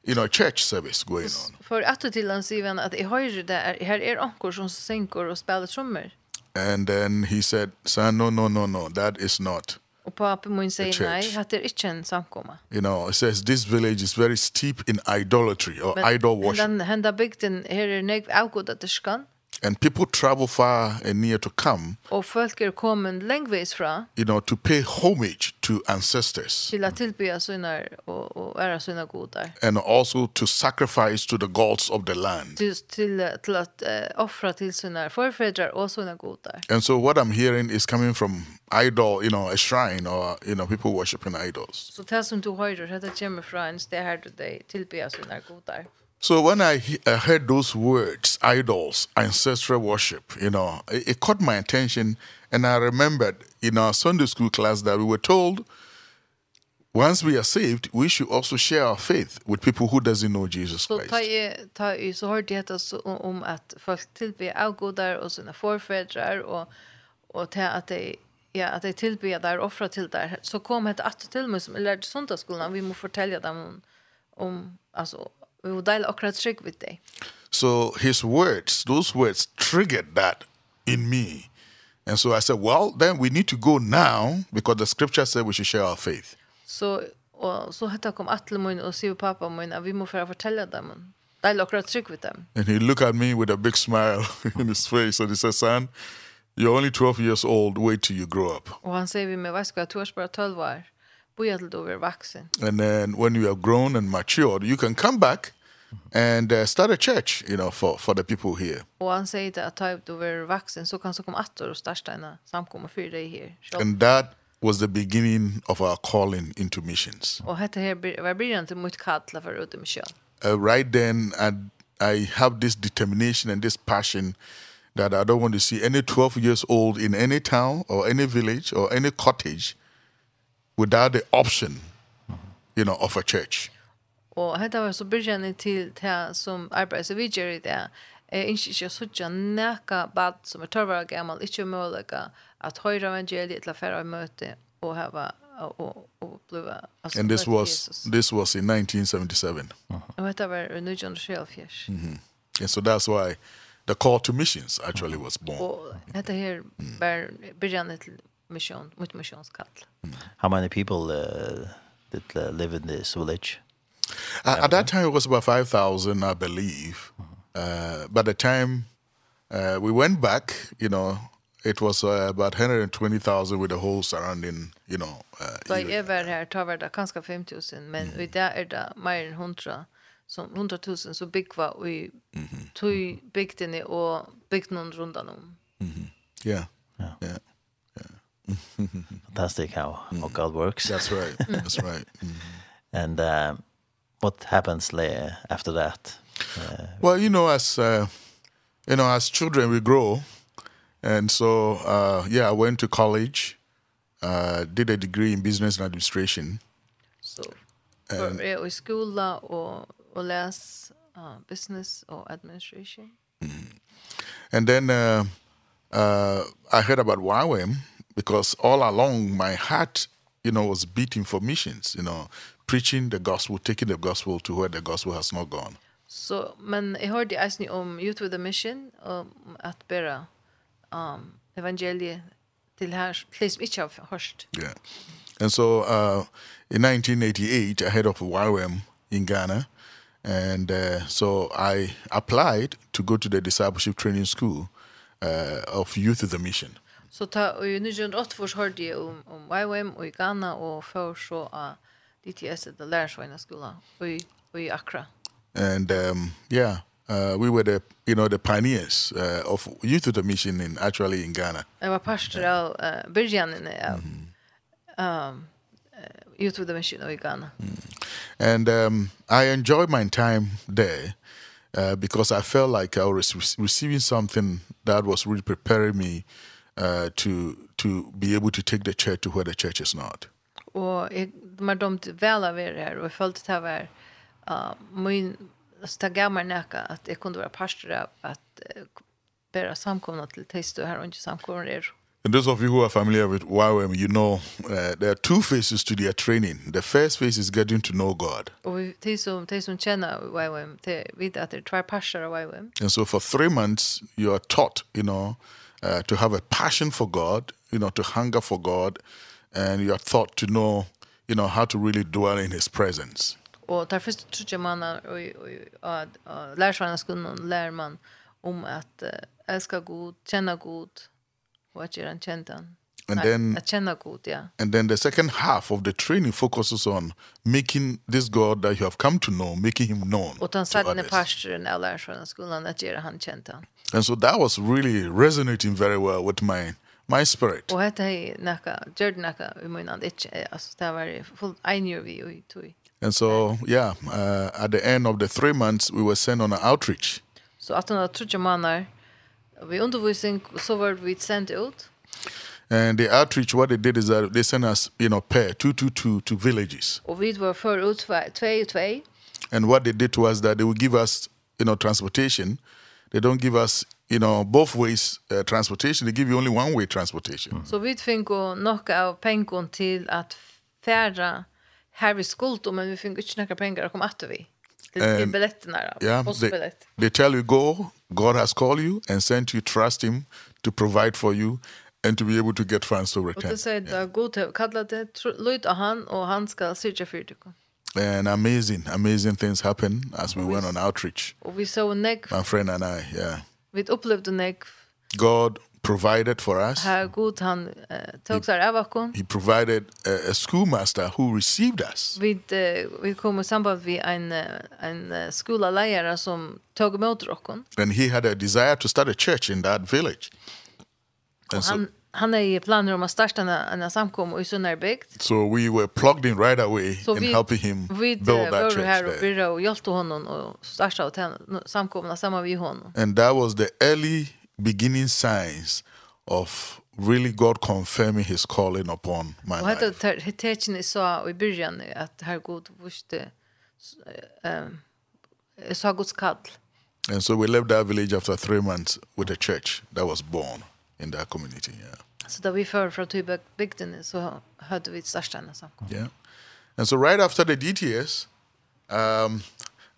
you know, church service going on. For atter til han sier han att i höjre där, her er onker som synker og spiller trommer. And then he said, son, no, no, no, no, that is not Og pappa mun säger nei, att det är inte en samkomma. You know, it says this village is very steep in idolatry or and idol worship. And henda bygden her er nek avgod att det skan and people travel far and near to come. Och folk är kommen längvis fra. You know, to pay homage to ancestors. Till att tillbe sina och och ära sina gudar. And also to sacrifice to the gods of the land. Till till till att offra till sina förfäder och sina gudar. And so what I'm hearing is coming from idol, you know, a shrine or you know people worshiping idols. Så det som du hör det kommer från det här där de tillbe sina gudar. So when I, he I heard those words, idols, ancestral worship, you know, it, it caught my attention. And I remembered in our Sunday school class that we were told once we are saved, we should also share our faith with people who doesn't know Jesus Christ. Så ta i så har det så om att folk tillbe avgudar och sina förfäder och och ta att det ja att det tillbe där offra till där så kom ett att till mig som lärde söndagsskolan vi må fortälja dem om, om alltså we will dial akkurat trick with deg. so his words those words triggered that in me. And so i said well then we need to go now because the scripture said we should share our faith. So og så hade kom atle till min och se pappa min at vi måste få fortälla dem dial okra trick with them and he looked at me with a big smile in his face and he said son you're only 12 years old. Wait till you grow up. Og han säger vi med veist ska jag bara 12 år bo till du är vuxen. And then when you are grown and matured, you can come back and uh, start a church, you know, for for the people here. Och han säger att ta du är vuxen så kan så komma att och starta en samkomma för dig här. And that was the beginning of our calling into missions. Och hette här var början till mitt kall för ut i mission. Uh, right then I I have this determination and this passion that I don't want to see any 12 years old in any town or any village or any cottage without the option you know of a church. og hetta var så början til det som arbetar så vidare i det. Eh inte inte så jag näka bad som är torvar gammal inte möjligt att höra evangeliet eller färra og hava og, og, och bliva And this was this was in 1977. og hetta var en ny. Mhm. And so that's why the call to missions actually was born. og hetta her var början til mission, mitt missionskall. How many people uh, did uh, live in this village? At, at that time it was about 5,000, I believe. Uh, by the time uh, we went back, you know, it was uh, about 120,000 with the whole surrounding, you know. Uh, so jag var här tar var det kanske 5000, men mm. där är det mer än 100 som 100 000 så big var i tog bygden och bygden runt om. Yeah. Yeah. yeah. Fantastic how, how God works. That's right. That's right. Mm. And uh, what happens later after that? Uh, well, you know, as uh, you know, as children we grow, and so uh, yeah, I went to college, uh, did a degree in business and administration. So, and, for, uh, school or or less uh, business or administration. Mm. And then uh, uh, I heard about YWAM, because all along my heart, you know, was beating for missions, you know, preaching the gospel, taking the gospel to where the gospel has not gone. Så, so, men jeg hørte eisen om Youth with a Mission, om at bare um, evangeliet til her, til som ikke har hørt. Yeah. And so, uh, in 1988, I head of YWAM in Ghana, and uh, so I applied to go to the discipleship training school uh, of Youth with the Mission. Så ta, og i 1908 først hørte jeg om, om YWAM og i Ghana, og før så av DTS, det lærersvøgne skolen, og i, og i Accra. And um, yeah, uh, we were the, you know, the pioneers uh, of youth with a mission in, actually in Ghana. Jeg var pastor av uh, Birgianene av mm -hmm. um, uh, youth with a mission i Ghana. Mm. And um, I enjoyed my time there. Uh, because I felt like I was re receiving something that was really preparing me uh, uh, to, to be able to take the church to where the church is not. Och de har dumt vel av er här och følte det var uh, min så gammal näka at jag kunde være pastor att bära samkomna til test her og ikke samkomna er. And those of you who are familiar with YWAM, you know uh, there are two phases to their training. The first phase is getting to know God. Og vi som de som kjenner YWAM, de vet at det er tvær pastor av YWAM. And so for three months you are taught, you know, uh, to have a passion for God, you know, to hunger for God, and you are taught to know, you know, how to really dwell in His presence. Og tar først tror man og lärsvarna skulle lærer man om at uh, elska Gud, känna Gud och att göra en han. And then, at känna Gud, ja. And then the second half of the training focuses on making this God that you have come to know, making him known. Og den särskilda pastoren av lärsvarna skulle at göra han käntan. And so that was really resonating very well with my my spirit. Och det är naka, gjorde naka i min hand. Inte, alltså det var fullt einjur vi och tog. And so, yeah, uh, at the end of the three months, we were sent on an outreach. Så att under tre månader, vi undervisning så var vi sent ut. And the outreach, what they did is that they sent us, you know, pair, two, two, two, to villages. Och vi var för ut två, två. And what they did to us that they would give us, you know, transportation. Mm They don't give us, you know, both ways uh, transportation. They give you only one way transportation. Så vi finko nok av pengon till att färra här vi skuld men vi finko inte några pengar å komma att vi. Det billettene då. Yeah, they, they tell you go, God has called you and sent you trust him to provide for you and to be able to get funds to return. Och det säger att Gud kallar det, lyd av han och han ska syrja för dig and amazing, amazing things happened as we, we went on outreach. We saw Nick. My friend and I, yeah. Vi the neck God provided for us. Herr god han tog sig av oss. He provided a, a schoolmaster who received us. Vi vi kom i samband vi en en skolalärare som tog emot oss. And he had a desire to start a church in that village. And so, han han är planer om att starta en, en samkom i Sunnarbygd. So we were plugged in right away so in vi, helping him vi, build that church. Vi var här och byrra och hjälpte honom och starta åt samkomna samma vi honom. And that was the early beginning signs of really God confirming his calling upon my life. Och hade tecken så i början att herr god visste ehm så Guds kall. And so we left that village after three months with a church that was born in that community, yeah. So that we far from Tubak Bigden, so how do we start so. Yeah. And so right after the DTS, um,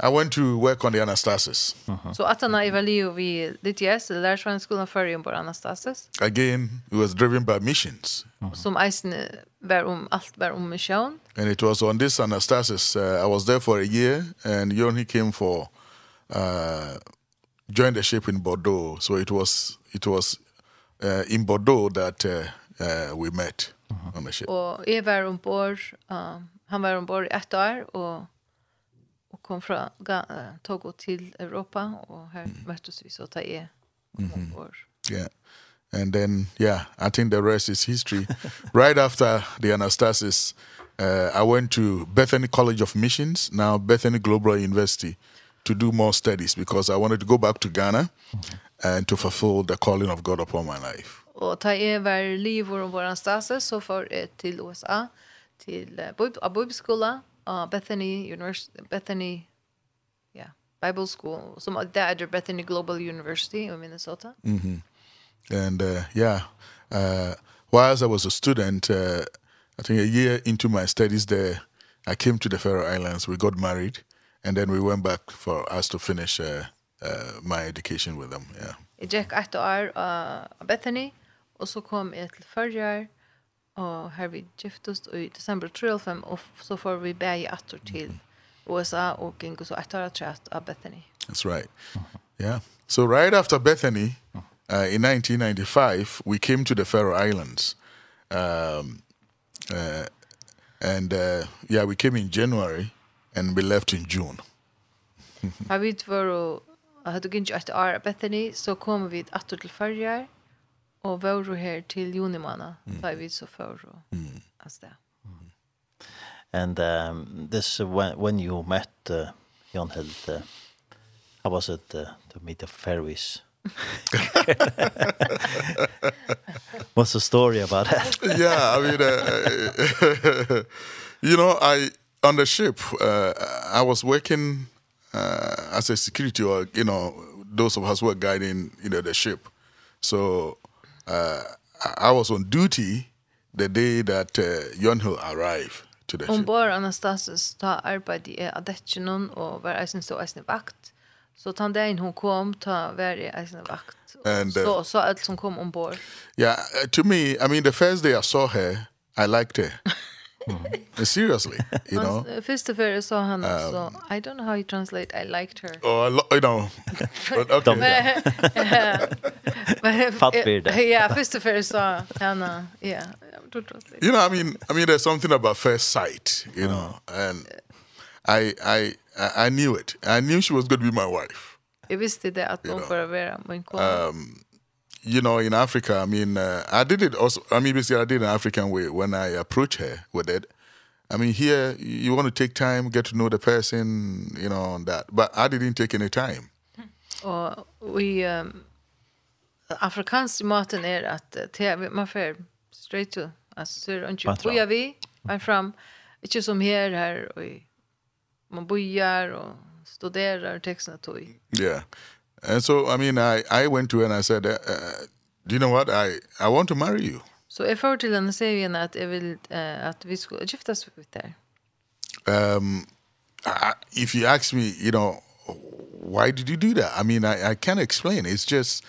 I went to work on the Anastasis. Uh -huh. So after I evaluated we DTS, the last One School of Farium for Anastasis. Again, it was driven by missions. Som eisen var om alt var om mission. And it was on this Anastasis. Uh, I was there for a year and Yoni came for uh, joined the ship in Bordeaux. So it was it was uh, in Bordeaux that uh, uh, we met uh -huh. on the ship. Och jeg var ombord, um, han var ombord i ett år och, och kom från uh, Togo till Europa och här mm. möttes vi så ta jeg är ombord. Mm -hmm. Yeah. And then, yeah, I think the rest is history. right after the Anastasis, uh, I went to Bethany College of Missions, now Bethany Global University, to do more studies because I wanted to go back to Ghana and to fulfill the calling of God upon my life. Og ta er var liv och våran stase så för ett til USA til uh, bibelskola uh, Bethany University Bethany yeah Bible School som det er Bethany Global University in Minnesota. Mhm. And uh, yeah uh whilst I was a student uh, I think a year into my studies there I came to the Faroe Islands we got married and then we went back for us to finish uh, uh, my education with them, yeah. Jeg gikk et år av Bethany, og så kom jeg til Førjar, og her vi giftest i december 2005, og så får vi bæg atter til USA, og gikk så et år tratt av Bethany. That's right. Yeah. So right after Bethany, uh, in 1995, we came to the Faroe Islands. Um, uh, and uh, yeah, we came in January, and we left in June. Har vi två Og hadde gynnt etter år av Bethany, så kom vi atter til Førjar, og var her til junimåna, mm. da vi så før og mm. altså det. And um, this, when, when you met uh, Jan Hild, uh, how was it uh, to meet the fairies? What's the story about that? yeah, I mean, uh, you know, I on the ship, uh, I was working uh, as a security or you know those of us were guiding you know the ship so uh, i was on duty the day that uh, Yonhill arrived to the ship. Ombord Anastasis ta arbeidde jeg av detjenon og var eisen stå eisen vakt. Så so, den dagen hun kom, ta var jeg eisen vakt. And, uh, så, så alt som kom ombord. Yeah, to me, I mean, the first day I saw her, I liked her. Mm. Seriously, you know. First of all, so han so I don't know how you translate I liked her. Oh, I lo you know. But okay. But yeah, first of all, I saw Hannah, yeah, translate. You know, I mean, I mean there's something about first sight, you know. And I I I knew it. I knew she was going to be my wife. Jag visste det att hon bara vara min kone. Um you know, in Africa, I mean, uh, I did it also. I mean, basically, I did an in African way when I approach her with it. I mean, here you want to take time, get to know the person, you know, and that. But I didn't take any time. Og vi um, afrikansk maten at att te, man får straight to. Alltså, det är inte boja vi, men fram. ikke som her, här och man bojar och studerar texterna tog. Ja. Yeah. And so, I mean, I, I went to her and I said, uh, do you know what? I, I want to marry you. Så jag får till henne säger henne at jag vill uh, at vi skulle giftas ut där. Um, I, if you ask me, you know, why did you do that? I mean, I, I can't explain. It's just,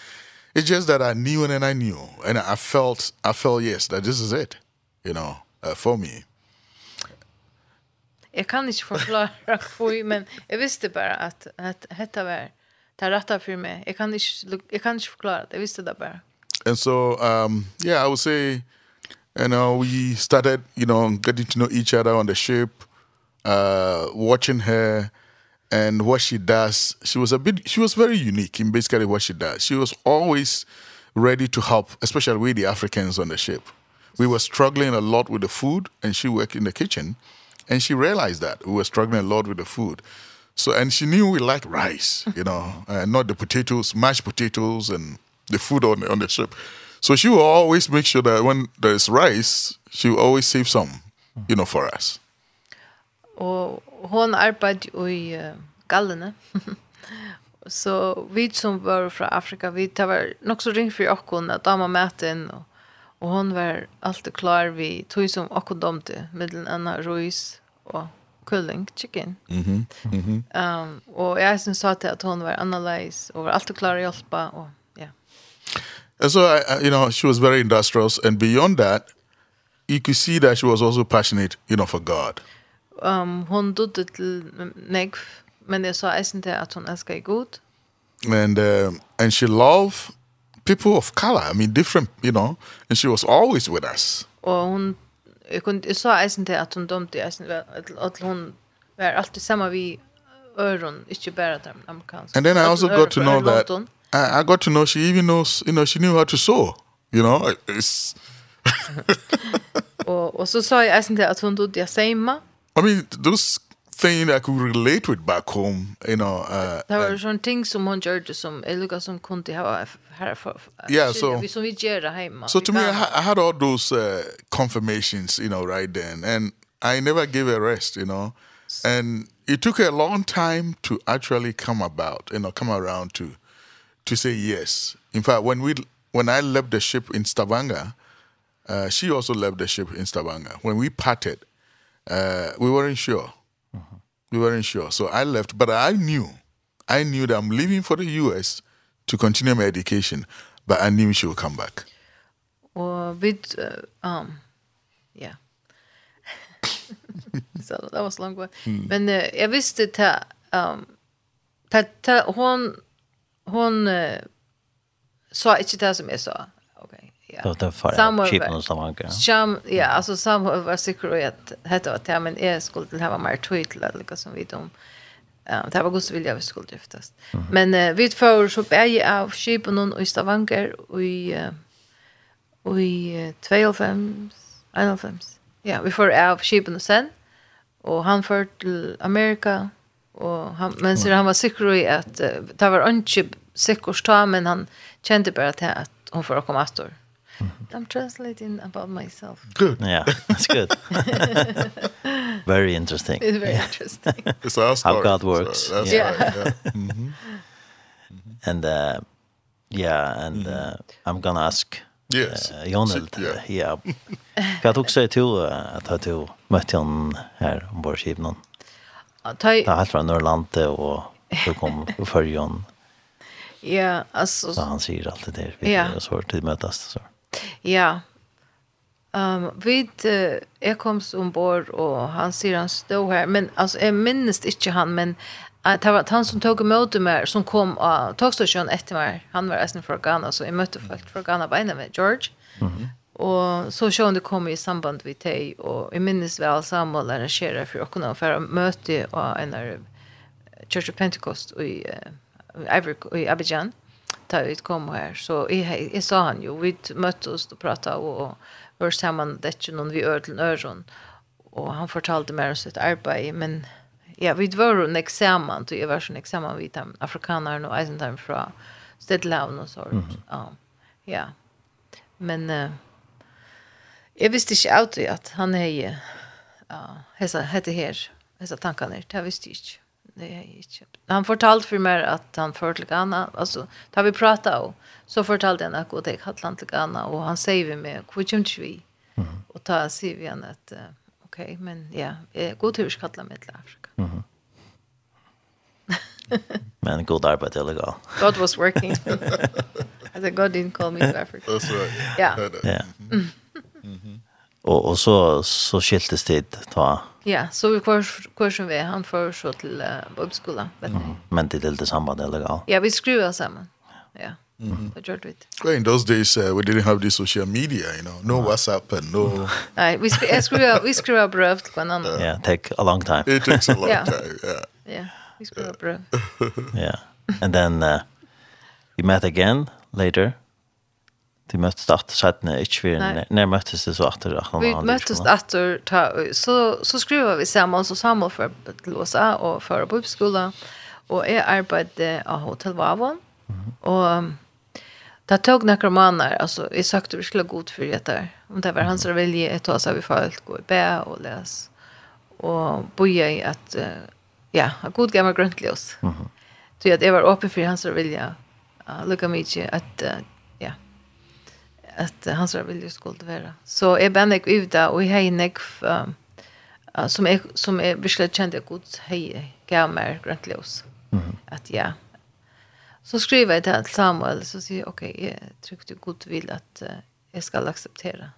it's just that I knew and then I knew. And I felt, I felt, yes, that this is it, you know, uh, for me. Jag kan inte förklara hur, men jag visste bara att, att detta var det rätta för mig. Jag kan inte jag kan inte förklara det. Jag visste det bara. And so um yeah, I would say you know we started, you know, getting to know each other on the ship, uh watching her and what she does. She was a bit she was very unique in basically what she does. She was always ready to help, especially with the Africans on the ship. We were struggling a lot with the food and she worked in the kitchen and she realized that we were struggling a lot with the food. So, and she knew we liked rice, you know, and not the potatoes, mashed potatoes and the food on the, on the ship. So she will always make sure that when there's rice, she will always save some, you know, for us. Og hon arbeid i uh, gallene. så vi som var fra Afrika, vi tar var nok så ring for okkon at dama mæte inn, og, og hon var alltid klar vi tog som okkon domte, middelen enn ruis og kulling chicken. Mhm. Mm mhm. Mm um, och jag syns sa till att hon var analyze och var alltid klar att hjälpa och ja. Yeah. And so I, you know, she was very industrious and beyond that you could see that she was also passionate, you know, for God. Um hon dodde till mig men det sa eisen till att hon älskar Gud. And uh, and she loved people of color, I mean different, you know, and she was always with us. Och hon jag kunde jag sa eisen till att hon dömde eisen att hon var alltid samma vi öron inte bara där amerikanska. And then I also got to know that I, I got to know she even knows you know she knew how to sew. You know, it's och och så sa jag eisen till att hon dömde jag samma. I mean, those thing I could relate with back home, you know. Uh, det var sån ting som hon gjorde som Elga som kunde ha här för. Yeah, so vi som vi gjorde hemma. So to me I, I had all those uh, confirmations, you know, right then and I never gave a rest, you know. And it took a long time to actually come about, you know, come around to to say yes. In fact, when we when I left the ship in Stavanger, uh she also left the ship in Stavanger. When we parted, uh we weren't sure We weren't sure. So I left, but I knew. I knew that I'm leaving for the US to continue my education, but I knew she would come back. Or with, uh, um, yeah. so that was long way. Mm. Men uh, jag visste ta, um, ta, ta, hon, hon uh, sa inte det som jag sa ja. Det var för cheapen och Stavanger. Sham, ja, alltså Sam var säker och att hette att ja men är skuld till hava mer tweet eller något som vi dom. Ja, det var gott vilja vi skulle giftas. Men vi får så bäge av cheapen och Stavanger och i och i 25 25. Ja, vi får av cheapen och sen och han för till Amerika och han men så han var säker i att det var inte säkert ta men han kände bara att hon får komma att I'm translating about myself. Good. Yeah, that's good. very interesting. It's very yeah. interesting. it's our story. How God works. So that's yeah. Right, yeah. mm -hmm. And uh, yeah, and uh, I'm going to ask Yes. Uh, Jonel, yeah. ja. Kan du också till att ha till mötte hon här om vår skivnan? Ja, ta helt från Norrlande och så kom och följer. Ja, alltså. Så han säger alltid det. Vi har svårt att mötas. Så. Ja. Um, vid, uh, jeg kom ombord, og han sier han stod her, men altså, jeg minnes ikke han, men uh, det var han som tog imot meg, som kom av uh, togstasjonen etter meg, han var eisen fra Ghana, så jeg møtte folk fra Ghana beina med George, mm og så sjøen det kom i samband vi teg, og jeg minnes vel Samuel arrangerer for åkken og for å møte av en av Church of Pentecost i, uh, i Abidjan, mm ta ut kom här så i jag sa han ju vi möttes och pratade och, och var samman det ju någon vi ör till öron och han fortalte mer om sitt arbete men ja vi var en examen då jag var en examen vid dem afrikaner och eisen där från Stedlaun och så ja ja. Men uh, jag visste inte alltid att han är ja hesa hette här hesa tankarna det visste jag inte det är inte. Han fortalte för mig att han för till Ghana, alltså tar vi prata och så fortalte han att gå till Atlant till Ghana och han säger vi med Kuchumchvi. Mm. Och ta säger vi han att uh, okej, okay, men ja, yeah, gå till Skotla med Afrika. Mm. men god arbete eller gal. God was working. I said God didn't call me to Africa. That's right. Yeah. Yeah. Mm. Og, og så så skiltes det ta. Ja, så vi kvar kvar som vi han för så till uh, bibelskola, vet ni. Mm. Men det är lite samband eller ja. Ja, vi skruvar samman. Ja. Mm -hmm. gjorde vi det. In those days uh, we didn't have the social media, you know. No WhatsApp and no Nej, vi skruvar vi skruvar bröv till annan. Ja, take a long time. It takes a long yeah. time. Yeah. Yeah. Vi skruvar bröv. yeah. And then uh, we met again later de möttes att sätta ikke vi när møttes det så at det Vi møttes att ta så så skrev vi sammen så samman för att låsa och för på uppskola och är arbete av Hotel Vavon. Och Det tog några månader, alltså jag sökte vi skulle god för det. Om det var hans vilja ett tag så har vi följt gå i bä och les. Och boja i att, ja, ha god gammal grönt ljus. Mm -hmm. Så jeg var öppen för hans vilje. Uh, lukka mig at, att hans vilje skulle være. Så är ben jag ute och i hejnek som är som är beslut kände Guds hej gamer gröntlös. Mm. Att ja. Så skriver jag till Samuel så säger okej, okay, jag tryckte god vil att uh, jag skal acceptera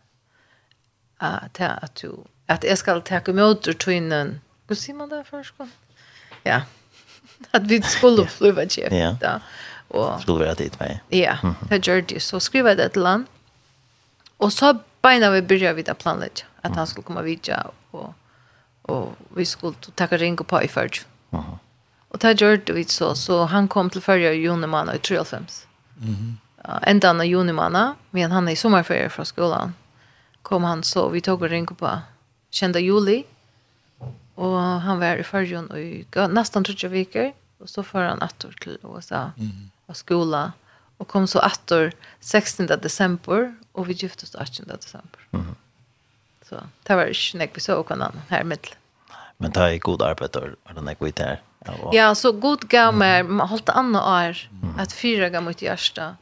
att uh, att du att jag skal ta emot ur tvinnen. Hur sier man det først? Ja. Att vi skulle flyga chef. Ja. Og, skulle vara dit med. Ja, det gjør det. Så skriver jag det til land. Och så beina vi börja vid att planlägga han skulle komma vidja och och vi skulle ta ringa på i förr. Aha. Och det gjorde vi så så han kom till förra juni månad i 35. Mhm. enda Ända när juni månad, men han är i sommerferie från skolan. Kom han så vi tog og ringa på kjenda juli. Och han var i förrjun och i nästan 30 veckor. Och så för han attor till USA. Mm. Och skola. Och kom så attor 16 december og vi gifte oss 18 desember. Mm. Så det var ikke nek vi så hverandre her i. Men det er god arbeid, og det er nek vi der. Ja, så god gav meg, mm. holdt annet år, mm. at fyra gav mot hjerte,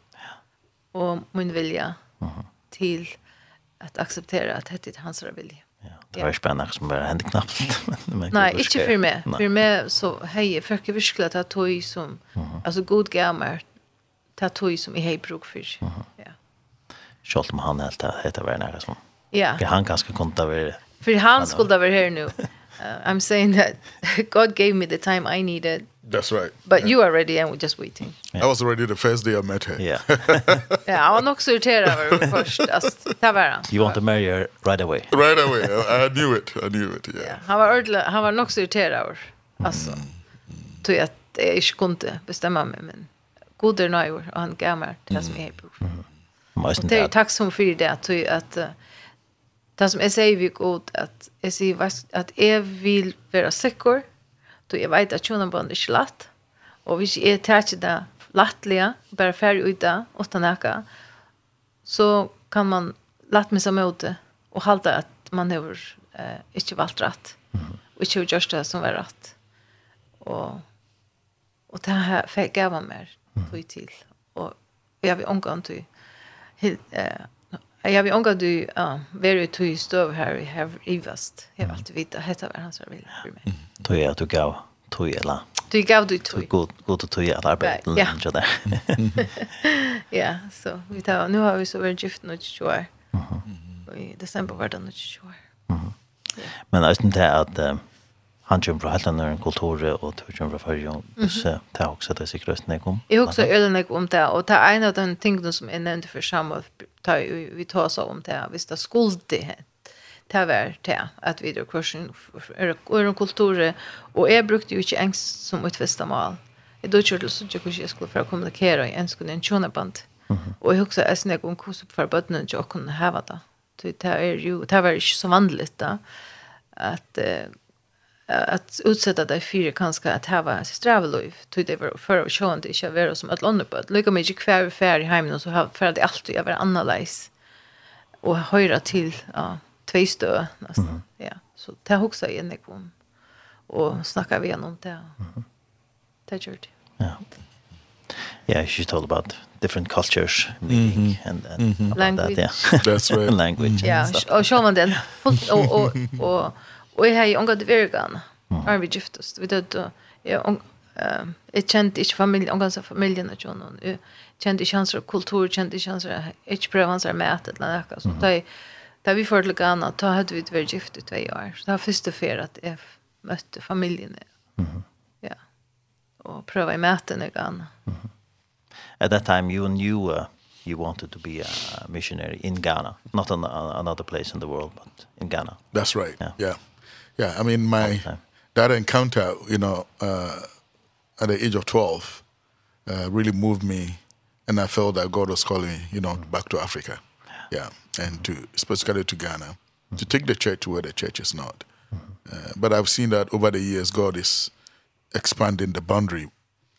og min vilja, mm. til at akseptera at dette er hans vilja. Ja, det var spennende, som bare hendte knappt. men, Nei, ikke for meg. For meg så hei, jeg jeg virkelig at det er tog som, mm. altså god gav meg, det er tog som jeg har bruk for. Mm. Ja. Kjolt om han helt heter väl nära som. Ja. För han kanskje kunne da väl. For han skulle da være her nu. Uh, I'm saying that God gave me the time I needed. That's right. But yeah. you are ready and we're just waiting. Yeah. I was ready the first day I met her. Yeah. yeah, I was not so irritated over first. Alltså, det var han. You want to marry her right away. right away. I knew it. I knew it, yeah. Han var ordla, han var nok så irriterad över. Alltså, tog jag att jag inte kunde bestämma mig, men god är nöjor och han gav mig det som jag är på. Mm. Och det är tacksam för det att att det som jag säger vi god att jag säger att jag vill vara säker. Då jag vet att tjonen band är latt, och hvis jag tar inte det lättliga bara färg ut det utan näka. Så kan man lätt mig som ut och halta att man har eh, inte valt rätt. Och inte gjort det som var rätt. Och och det här fick jag vara mer tog till. Och jag vill omgå till Jag vill ånga du, ja, very är ju stöv här i här i väst. Jag vill alltid veta, hetta var hans vill för mig. Tog jag, tog jag, tog jag, Du gav du tog. God, god att tog jag arbete. Ja. ja, så vi tar, nu har vi så varit gift nu 20 år. I december var det nu 20 år. Men jag syns det att han kommer fra helt annen kultur, og du kommer fra fyrre, og det er også det sikkert jeg om. Jeg har også øyne om det, og det er en av de tingene som jeg nevnte for sammen, vi tar oss om det, hvis det skulle det det var det, at vi er kursen er en kultur, og jeg brukte jo ikke engst som utfeste mal. Jeg dødde ikke til å sitte hvordan jeg skulle for å kommunikere i enskene en tjoneband. Og jeg husker jeg snakker om hvordan for bøttene ikke å kunne heve det. Det er jo, det var ikke så vanlig da, at uh, att utsätta dig för kanske att ha ett strävelöv till det var för att se inte det inte som ett långt på lika mycket kvar färg i hemmen så för att det alltid över annorlunda och höra till ja två stö nästan mm. ja så det också igen det kom och snacka vi igenom det mm. det ja yeah she told about different cultures meeting mm -hmm. and and mm -hmm. language. that yeah that's right language yeah och så man den och och och Og jeg har ju ångat vergan. Är vi giftast? Vi död jag jag kände inte familj, ångat familjen och John. Jeg kjente ikke hans kultur, kjente ikke hans ikke pröva hans mat eller noe. så där. da vi förde lika annat, Da hadde vi vært gift i två år. Så det var første fer at jeg møtte familien. Mm. Ja. Og pröva i maten igen. Mm. At that time you knew uh, you wanted to be a missionary in Ghana, not on, on another place in the world, but in Ghana. That's right. Yeah. yeah. Yeah, I mean my that encounter, you know, uh at the age of 12 uh really moved me and I felt that God was calling me, you know, mm. back to Africa. Yeah, yeah. and to specifically to Ghana mm. to take the church to where the church is not. Mm. Uh, but I've seen that over the years God is expanding the boundary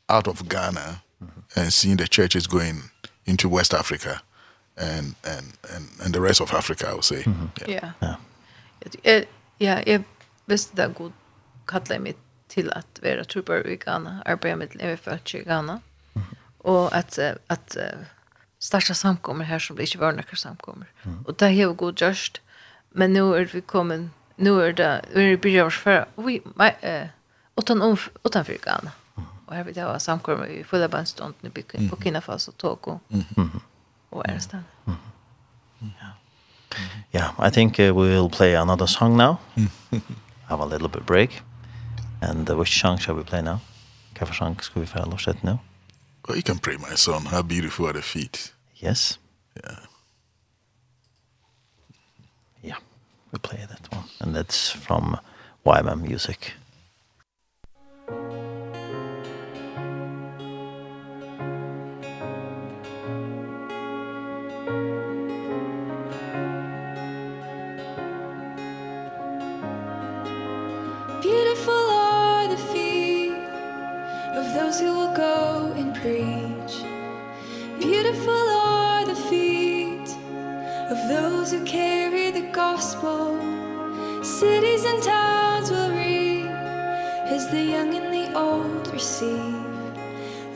out of Ghana mm -hmm. and seeing the church is going into West Africa and and and and the rest of Africa I would say. Mm -hmm. Yeah. Yeah. Yeah. It, it, yeah, visste det god kallet mig till att vara trooper i Ghana, arbeta med EFF i Ghana. Och att, att starta samkommer här som det inte var några samkommer. Mm. Och det har god just. Men nu är vi kommen, nu är det, vi er det börjar för, vi, äh, utan, för Ghana. Och här vi jag ha samkommer i fulla bandstånd nu i Burkina Faso, Togo och Ernstan. Mm. Mm. Yeah. Mm. yeah, I think uh, we will play another song now. have a little bit break. And uh, which song shall we play now? Hvilken song, skal vi få lovsett nå? Well, you can pray my son, how beautiful are the feet. Yes. Yeah. Yeah, we play that one. And that's from YMM Music. those who will go and preach. Beautiful are the feet of those who carry the gospel. Cities and towns will reap as the young and the old receive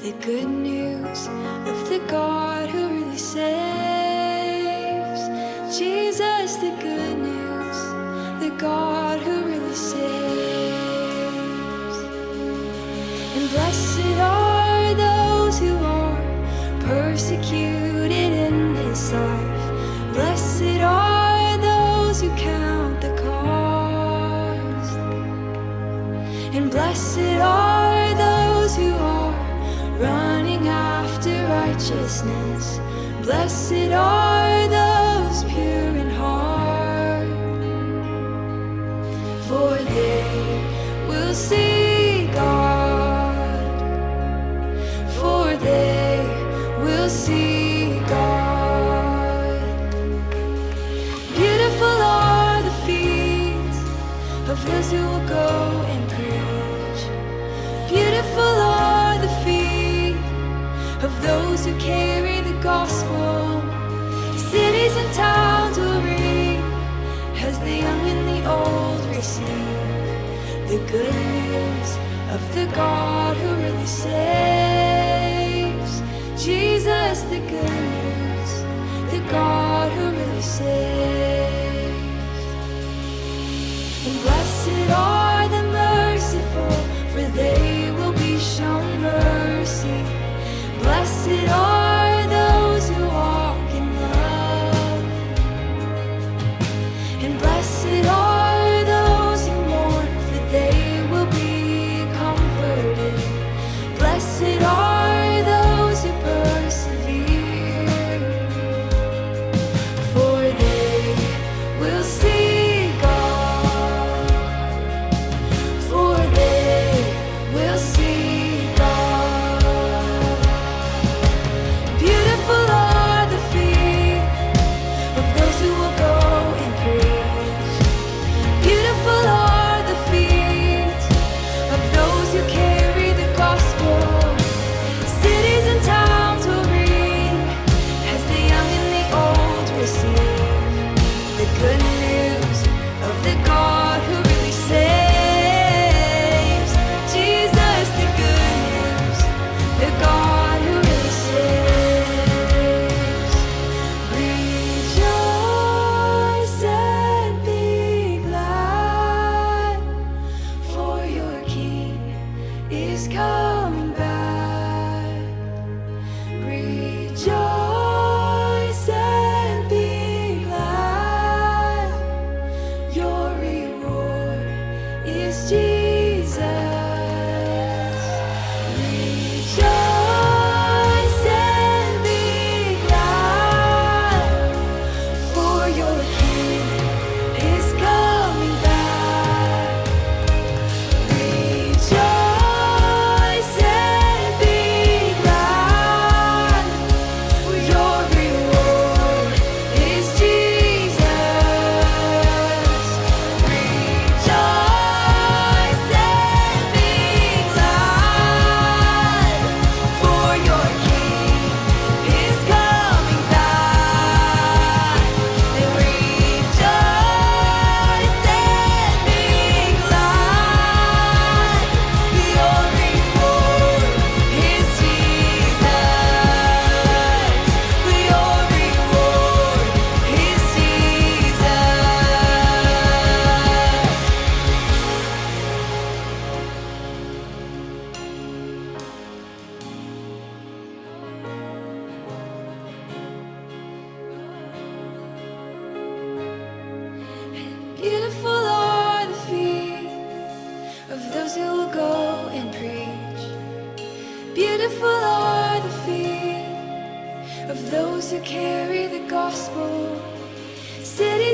the good news of the God who really saves. Jesus the good news the God who Blessed are those who are persecuted in this life. Blessed are those who count the cost. And blessed are those who are running after righteousness. Blessed are good news of the God who really saves. Jesus the good news the God who really saves.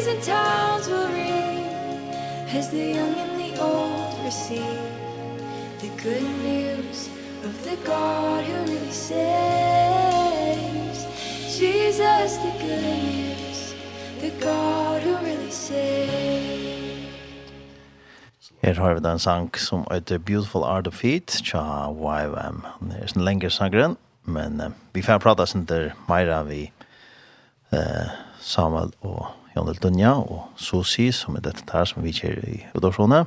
cities and towns will ring As the young and the old receive The good news of the God who really saves. Jesus, the good news The God who really saves. Her har vi den sang som heter Beautiful Art of Feet, tja YWAM. Det er en lengre sangren, men uh, vi får prata sin der Meira vi uh, Samuel og Jan Del Dunja og Sosi, som er dette her som vi kjer i Udorsone.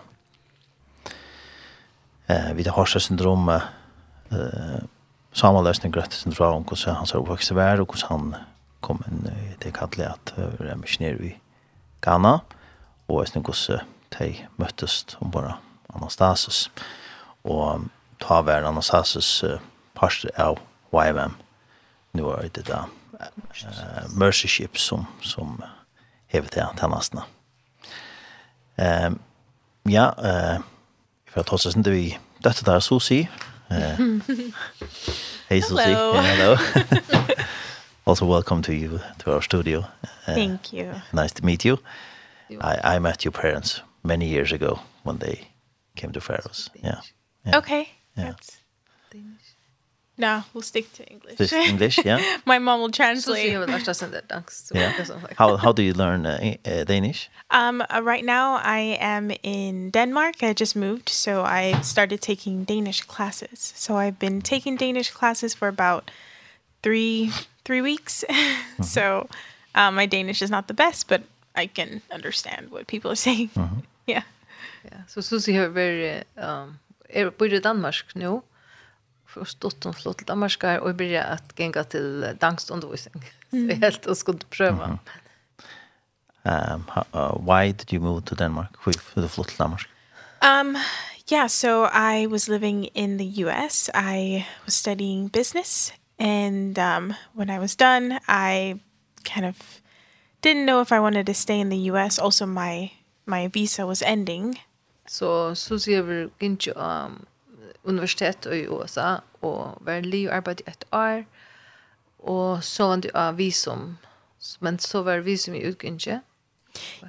Eh, vi har Horsa syndrom, eh, samanløsning Grøtte syndrom, om hvordan han ser oppvokst vær, og hvordan han kom inn i det kallet at vi er misjonær i Ghana, og hvordan hvordan de møttes om bare Anastasis. Og ta hver Anastasis uh, parster av YMM. Nå er det da uh, Mercy Ship som, som uh, hevet det til nesten. Um, ja, uh, for at oss ikke vi døtte der, Susi. Uh, hey, Susi. Hello. Hello. also, welcome to you, to our studio. Uh, Thank you. Nice to meet you. you I, I met your parents many years ago when they came to Faroes. Yeah. yeah. Okay. Yeah. That's No, we'll stick to English. Just English, yeah. My mom will translate. So you left us in the Yeah. How how do you learn uh, uh, Danish? Um uh, right now I am in Denmark. I just moved, so I started taking Danish classes. So I've been taking Danish classes for about 3 3 weeks. Mm -hmm. so um my Danish is not the best, but I can understand what people are saying. Mm -hmm. yeah. Yeah. So Susie har very um er på Danmark nu för stått og flott till Danmark och börja att gänga till danskundervisning. Mm. Så helt och skulle pröva. Mm -hmm. um, how, uh, why did you move to Denmark? För the flott till Danmark? Um, yeah, so I was living in the US. I was studying business and um, when I was done, I kind of didn't know if I wanted to stay in the US. Also my my visa was ending. So Susie ever into um universitet i USA og var li og arbeid i et år. Og så var det av visum. Men så var visum i utgynnsje.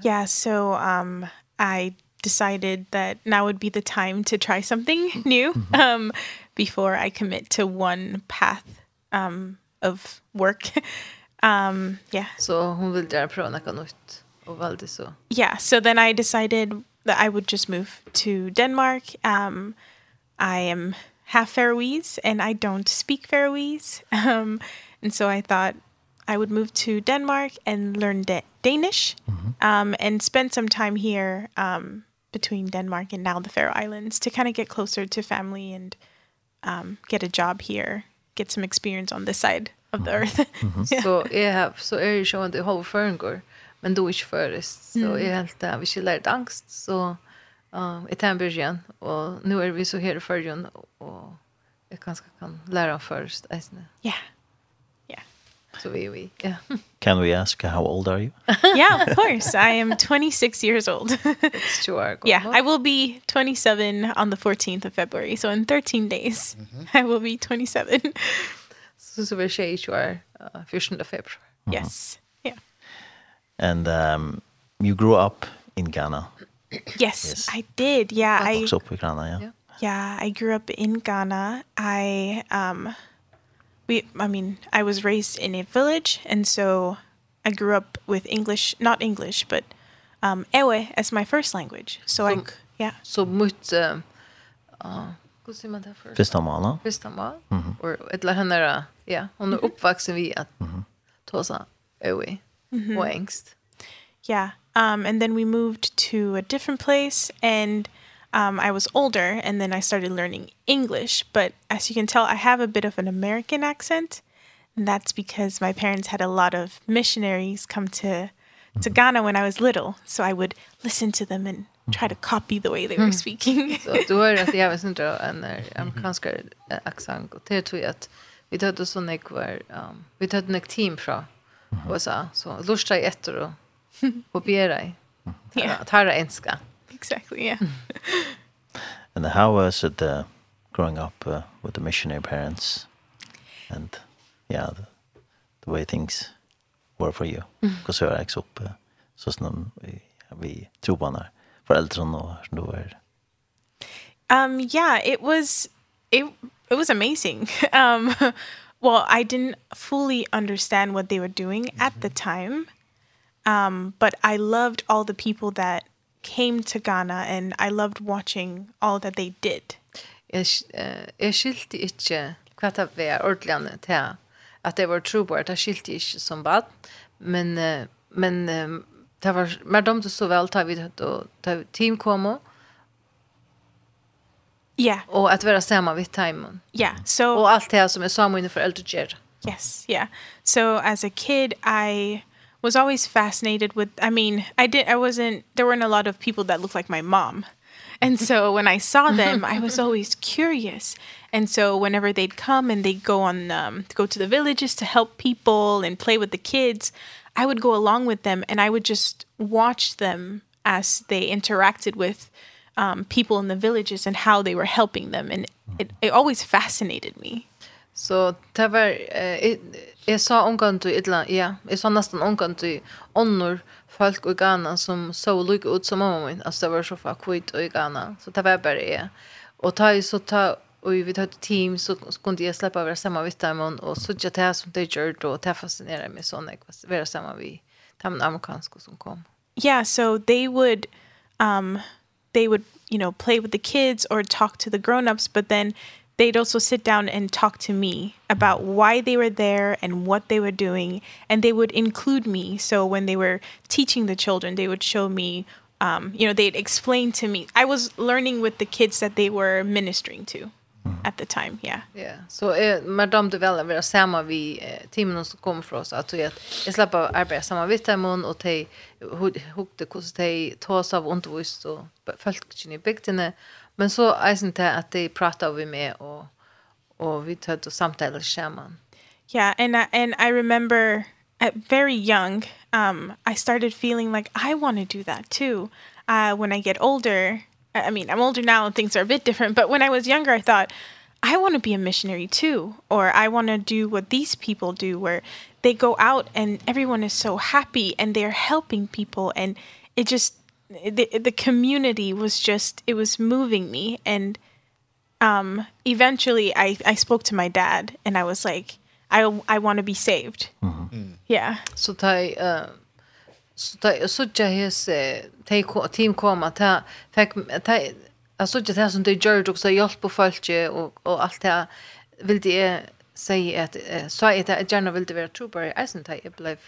Yeah, so um, I decided that now would be the time to try something new um, before I commit to one path um, of work. um, yeah. So hon ville gjerne prøve noe nytt og valde så. Yeah, so then I decided that I would just move to Denmark. Um, I am half Faroese and I don't speak Faroese. Um and so I thought I would move to Denmark and learn da Danish mm -hmm. um and spend some time here um between Denmark and now the Faroe Islands to kind of get closer to family and um get a job here, get some experience on this side of the earth. Så jag har så er ju sjön det håller för en. Men du är ju förrest. Så jeg helt där vi skulle lärt angst så so, um, i Tambyrgen. Og nå er vi så her i førgen, og jeg kanskje kan lære ham først. Ja. Ja. So we, we, yeah. Can we ask how old are you? yeah, of course. I am 26 years old. it's too hard. Yeah, I will be 27 on the 14th of February. So in 13 days, mm -hmm. I will be 27. so so we're sure you are uh, 14th of February. Mm -hmm. Yes. Yeah. And um you grew up in Ghana. Yes, yes. I did. Yeah, I, grew up in Ghana, yeah. Yeah, I grew up in Ghana. I um we I mean, I was raised in a village and so I grew up with English, not English, but um Ewe as my first language. So, so I yeah. So mot um uh, hur säger man det först? Fistamala. Fistamala. Mm -hmm. Och ett la henne ja, hon är uppvuxen vid att mm -hmm. ta sig Ewe mm och engst. Yeah. Um and then we moved to a different place and um I was older and then I started learning English, but as you can tell I have a bit of an American accent. And that's because my parents had a lot of missionaries come to to Ghana when I was little, so I would listen to them and try to copy the way they were speaking. så du har att jag vet inte en amerikansk accent. Och det tror jag att vi hade sån ekvar um vi hade ett team från USA så lustar jag efter och Kopiera i. Tara enska. Exactly, yeah. and how was it uh, growing up uh, with the missionary parents? And yeah, the, the way things were for you. Because jag växte upp uh, så som vi, vi tror på när föräldrarna och då var Um yeah, it was it it was amazing. um well, I didn't fully understand what they were doing mm -hmm. at the time. Um, but I loved all the people that came to Ghana and I loved watching all that they did. Jeg, uh, jeg skilte ikke hva det var ordentlig til at det var trobart. Jeg skilte ikke som bad, men, uh, men uh, det var, mer dumt så vel tar vi til team kom og Yeah. Och att vara samma vid timon. Yeah. So och allt det här som är samma inne äldre Yes, yeah. So as a kid I was always fascinated with I mean, I did I wasn't there weren't a lot of people that looked like my mom. And so when I saw them, I was always curious. And so whenever they'd come and they'd go on um go to the villages to help people and play with the kids, I would go along with them and I would just watch them as they interacted with um people in the villages and how they were helping them and it it always fascinated me. So det var eh Jeg sa omgående til Idla, ja. Jeg sa nesten omgående til ånder folk i Ghana som så lykke ut som mamma min. Altså det var så fuck kvitt i Ghana. Så det var bare jeg. Og ta så ta och vi tar team så kunde jag släppa være samma vid dem och så jag det som det gjør, og det fascinerer mig sånn, jeg var samma vid de amerikanske som kom. Yeah, so they would um they would you know play with the kids or talk to the grown-ups but then they'd also sit down and talk to me about why they were there and what they were doing and they would include me. So when they were teaching the children they would show me um you know they'd explain to me. I was learning with the kids that they were ministering to at the time yeah. Yeah. So eh madam du väl vara samma vi timmen som kom för oss. Att jag jag slapp arbeta samma vid timmen och te hukte hur det te tas av undervis och folk i bygden. Men så eisen til at de pratet vi med, og, og vi tøtt og samtaler sammen. Yeah, and, I, and I remember at very young, um, I started feeling like I want to do that too. Uh, when I get older, I mean, I'm older now and things are a bit different, but when I was younger, I thought, I want to be a missionary too, or I want to do what these people do, where they go out and everyone is so happy and they're helping people. And it just, the the community was just it was moving me and um eventually I I spoke to my dad and I was like I I want to be saved. Mm -hmm. mm. Yeah. Så ta så ta så jag hes ta team komma ta fick ta alltså det här som det gör också hjälp på folk och och allt det vill det säga att så är det gärna vill det vara trooper i är sen ta jag blev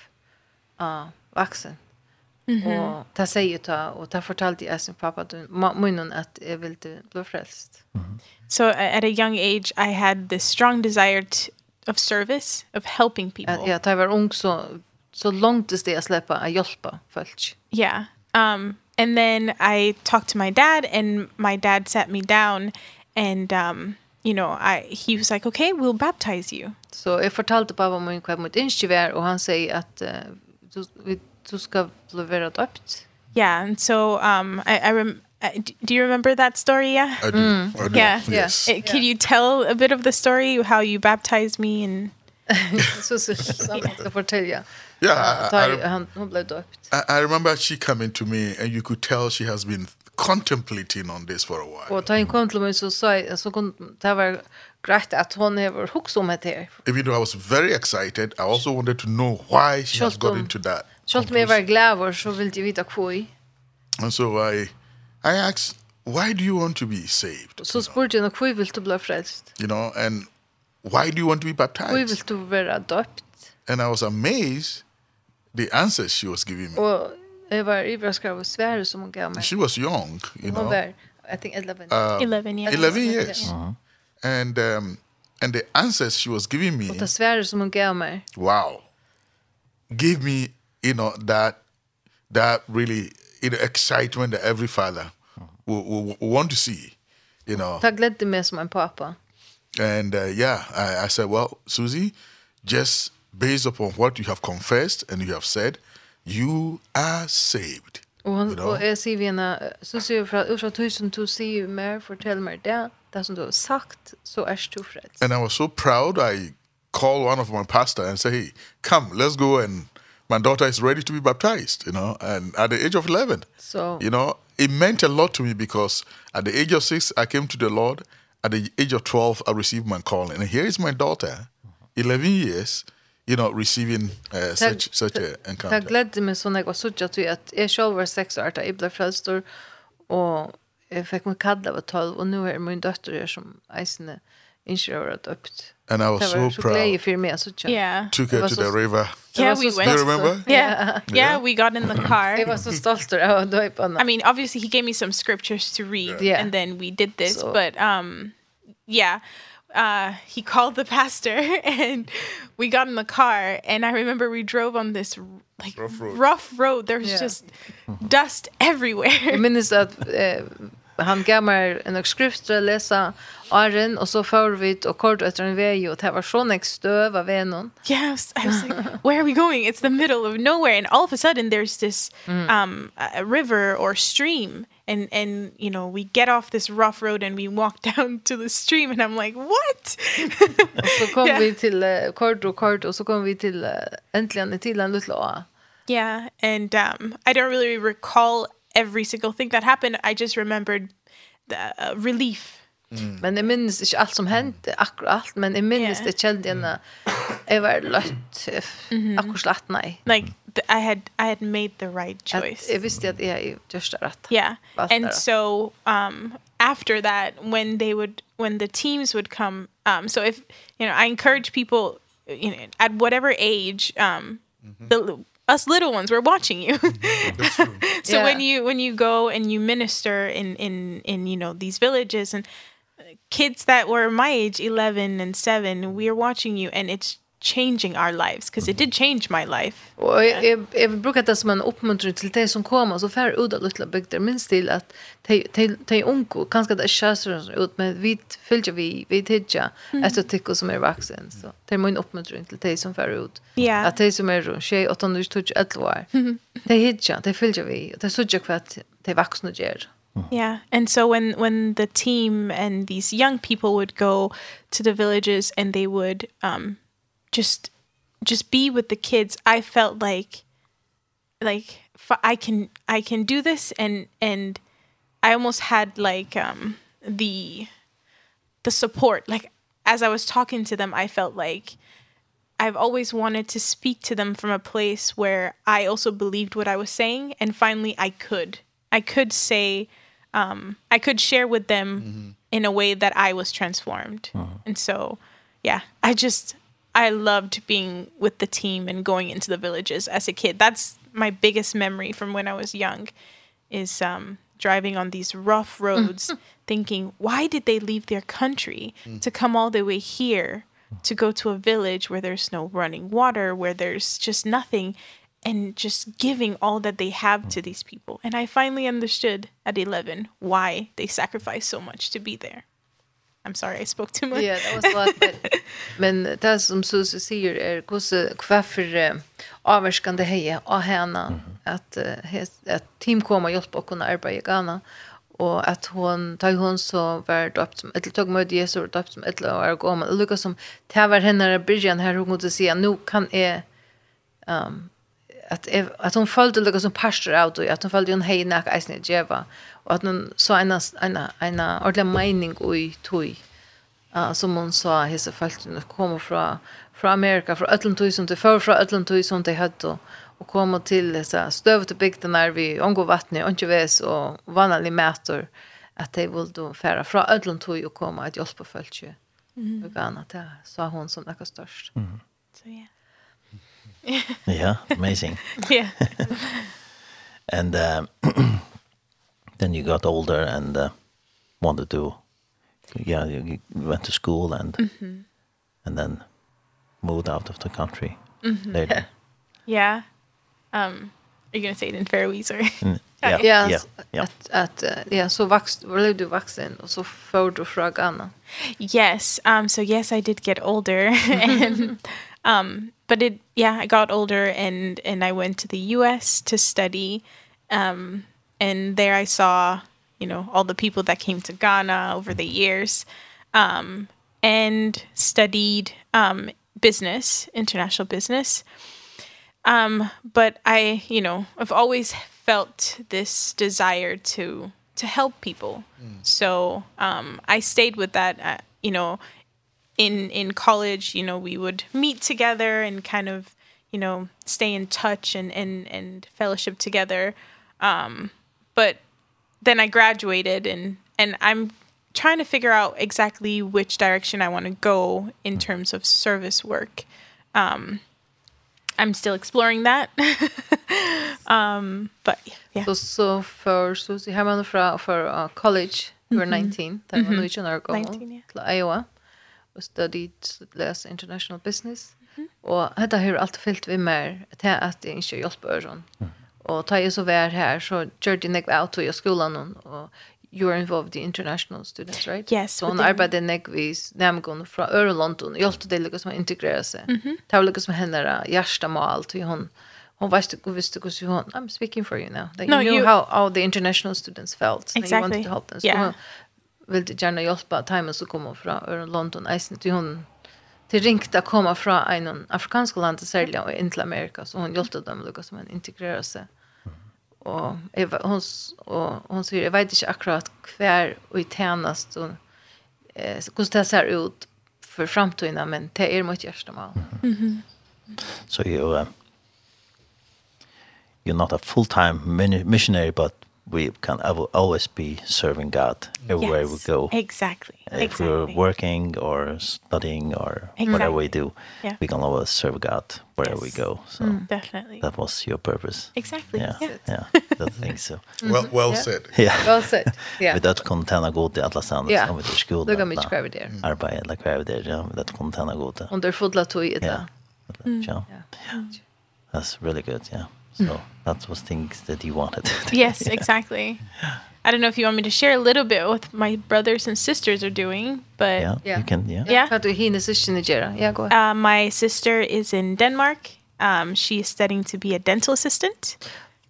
ah vuxen. Mm -hmm. Och det säger ta och det fortalte jag sin pappa att munnen att jag ville bli frälst. Mm -hmm. So at a young age I had this strong desire to, of service, of helping people. Ja, jag var ung så så långt det jag släppa att hjälpa folk. Yeah. Um and then I talked to my dad and my dad sat me down and um you know, I he was like, "Okay, we'll baptize you." Så jag fortalte pappa min kvar mot var, och han säger att uh, vi du ska bli vera döpt. Yeah, and so um I I rem do you remember that story? Yeah. I do. Mm. I do. Yeah. Yes. It, can you tell a bit of the story how you baptized me and so so someone to fortell yeah. Yeah, I, I, I, I remember she coming to me and you could tell she has been contemplating on this for a while. Och ta in kom till mig så sa så kom det var greit at hon hever hooks om det her. Even though I was very excited, I also wanted to know why she has got into that. Sjølt om jeg var glad, så vill du vita kvoi. And so I I asked why do you want to be saved? Så spurte jag hva vil du bli frelst? You know and why do you want to be baptized? Kvoi vill du være døpt? And I was amazed the answer she was giving me. Og jeg var överraskad av svære som hun gav meg. She was young, you know. Var I think 11 uh, 11 years. 11 years. Uh -huh. And um and the answers she was giving me. Og det svære som hun gav meg. Wow. Give me you know that that really you know excitement that every father will, will, will want to see you know tack glädde mig som en pappa and uh, yeah I, I said well Susie just based upon what you have confessed and you have said you are saved Og hon, you know? och sier vi henne, så sier säger fra, ut fra tusen du säger mer, fortell mig det, det som du har sagt, så er du freds. And I was so proud, I called one of my pastor and said, hey, come, let's go and my daughter is ready to be baptized, you know, and at the age of 11. So, you know, it meant a lot to me because at the age of 6 I came to the Lord, at the age of 12 I received my calling. And here is my daughter, 11 years, you know, receiving uh, such such a encounter. Jag glädde mig så när jag såg att jag är själv var sex år där jag blev frälst och jag fick mig kalla var 12 och nu är min dotter som eisen ingenjör har döpt And I was so proud. Glad you feel me as a child. Yeah. Took her to the river. Yeah, we went. Do you remember? Yeah. Yeah, we got in the car. It was so stolt över då på I mean, obviously he gave me some scriptures to read yeah. and then we did this, so. but um yeah. Uh he called the pastor and we got in the car and I remember we drove on this like rough road. Rough road. There was yeah. just dust everywhere. I mean is that uh, han gav meg en skrift til å lese Arren og så får vi og kort etter en vei, og det var sånn jeg støv av en Yes, I was like, where are we going? It's the middle of nowhere and all of a sudden there's this um a river or stream and and you know we get off this rough road and we walk down to the stream and I'm like what? Så kom vi till uh, kort och kort och så kom vi till uh, äntligen till en liten å. Yeah and um I don't really recall every single thing that happened. I just remembered the uh, relief. Mm. Men jeg minnes ikke alt som hendte, akkurat alt, men jeg minnes yeah. det kjente henne, jeg var løtt, akkurat slett nei. Like, I, had, I had made the right choice. At, jeg visste at jeg gjørste rett. Yeah, and det. so um, after that, when they would, when the teams would come, um, so if, you know, I encourage people, you know, at whatever age, um, mm -hmm. the us little ones we're watching you so yeah. when you when you go and you minister in in in you know these villages and kids that were my age 11 and 7 we're watching you and it's changing our lives because it did change my life. Och jag jag brukar det som en uppmuntran till dig som kommer så fär ut att lilla bygder minst till att te te onko kanske det körs ut med vit fylja vi vi tidja efter tycker som är vuxen så det är min uppmuntran till dig som fär ut att dig som är runt tjej och de du tog ett år. Det hitja det fylja vi och det såg jag kvart det vuxna gör. Yeah. And so when when the team and these young people would go to the villages and they would um just just be with the kids i felt like like i can i can do this and and i almost had like um the the support like as i was talking to them i felt like i've always wanted to speak to them from a place where i also believed what i was saying and finally i could i could say um i could share with them mm -hmm. in a way that i was transformed uh -huh. and so yeah i just I loved being with the team and going into the villages as a kid. That's my biggest memory from when I was young is um driving on these rough roads thinking why did they leave their country to come all the way here to go to a village where there's no running water where there's just nothing and just giving all that they have to these people? And I finally understood at 11 why they sacrificed so much to be there. I'm sorry, I spoke too much. yeah, that was a lot, but... men det som Susie sier er hvorfor uh, avvarskan det heie av henne, mm -hmm. at, uh, at team kom og hjelpe å kunne arbeide i Ghana, og at hon, da hon så var døpt som et tog møte Jesus var døpt som et eller annet år gammel, og lukket som, det var henne i byrjan her, hun måtte si, at nå kan jeg, um, at, jeg, at hon følte lukket som pastor av det, at hon følte hun hei nek eisen i djeva, og Och att hon sa en, en, en ordentlig mening i tog. Uh, som hon sa, hese falskene kommer fra, fra Amerika, fra ötlen tog som de før, fra ötlen tog som de hadde, og og kom til disse støvete bygdene der vi omgår vattnet, ikke ves og vanlig mæter, at de vil ville fære fra ötlen tog og komme et hjelp på følge. Mm. Og Ghana, det sa hon som det er størst. Mm. Så ja. yeah, amazing. yeah. And uh, then you got older and uh, wanted to yeah you, you went to school and mm -hmm. and then moved out of the country mm -hmm. later yeah um are you going to say it in Faroese or mm, yeah Ja. yeah, yeah, at, att att uh, yeah so vax blev du vuxen och så får du från Ghana yes um so yes I did get older and um but it yeah I got older and and I went to the US to study um and there I saw, you know, all the people that came to Ghana over the years um and studied um business, international business. Um but I, you know, I've always felt this desire to to help people. Mm. So, um I stayed with that, uh, you know, in in college, you know, we would meet together and kind of, you know, stay in touch and and and fellowship together. Um But then I graduated and and I'm trying to figure out exactly which direction I want to go in terms of service work. Um I'm still exploring that. um but yeah. So so for so you have on for for uh, college you were 19 that one which another 19 yeah. Iowa Was studied less international business. Mm -hmm. Og dette har alltid fyllt vi mer til at det ikke hjelper øren. Mm Och ta ju så vär här så körde jag nek out till skolan och you you're involved in international students, right? Yes. Så hon arbetade nek vis nämgon från öre London. Jag hjälpte det lyckas man integrera sig. Mm. Det var lyckas man henne hjärsta mål till hon hon visste hon visste hur så hon I'm speaking for you now. That no, you knew you... how all the international students felt. Exactly. And you wanted to help them. So yeah. hon ville gärna hjälpa timen som kom hon från öre London. Jag hon till ringt att komma från en afrikansk land till Sverige och in till Amerika så hon hjälpte dem Lucas som en integrera sig. Och Eva hon og hon sier, jeg vet ikke akkurat kvar og i tjenest, og, eh så hur det ser ut for framtiden men det er mot första mål. So you uh, you're not a full-time missionary but we can always be serving God everywhere yes, we go. Exactly. If exactly. we're working or studying or exactly. whatever we do, yeah. we can always serve God wherever yes. we go. So mm, definitely. That was your purpose. Exactly. Yeah. Yeah. yeah. yeah. I think so. well well yeah. said. Yeah. Well said. Yeah. With that container go till alla sanna yeah. som vi skulle. Det går mycket kvar där. Arbeta like kvar der, Ja, med that container go till. Och det fodlar tog i det. Ja. Ja. That's really good, yeah. So that's was things that you wanted. yes, exactly. I don't know if you want me to share a little bit what my brothers and sisters are doing, but yeah, yeah. you can yeah. Yeah. How do he and sister Nigeria? Yeah, go ahead. Uh, my sister is in Denmark. Um she is studying to be a dental assistant.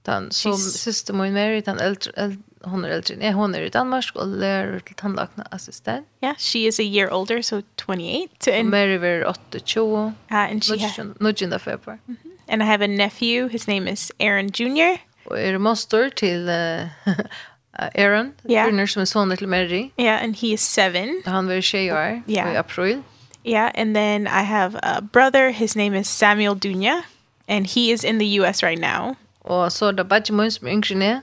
Den som syster min Mary, den äldre, hon er eldre. Ja, hon er i Danmark og lærer til till assistent. Yeah, she is a year older, so 28. And Mary var 28. Uh, and she had... Nudgen där. Mm -hmm and I have a nephew. His name is Aaron Jr. Og er moster til uh, Aaron, yeah. Jr. som er son til Mary. Yeah, and he is seven. Han var tjej år yeah. i april. Yeah, and then I have a brother. His name is Samuel Dunya, and he is in the U.S. right now. Og så da bare min som yngre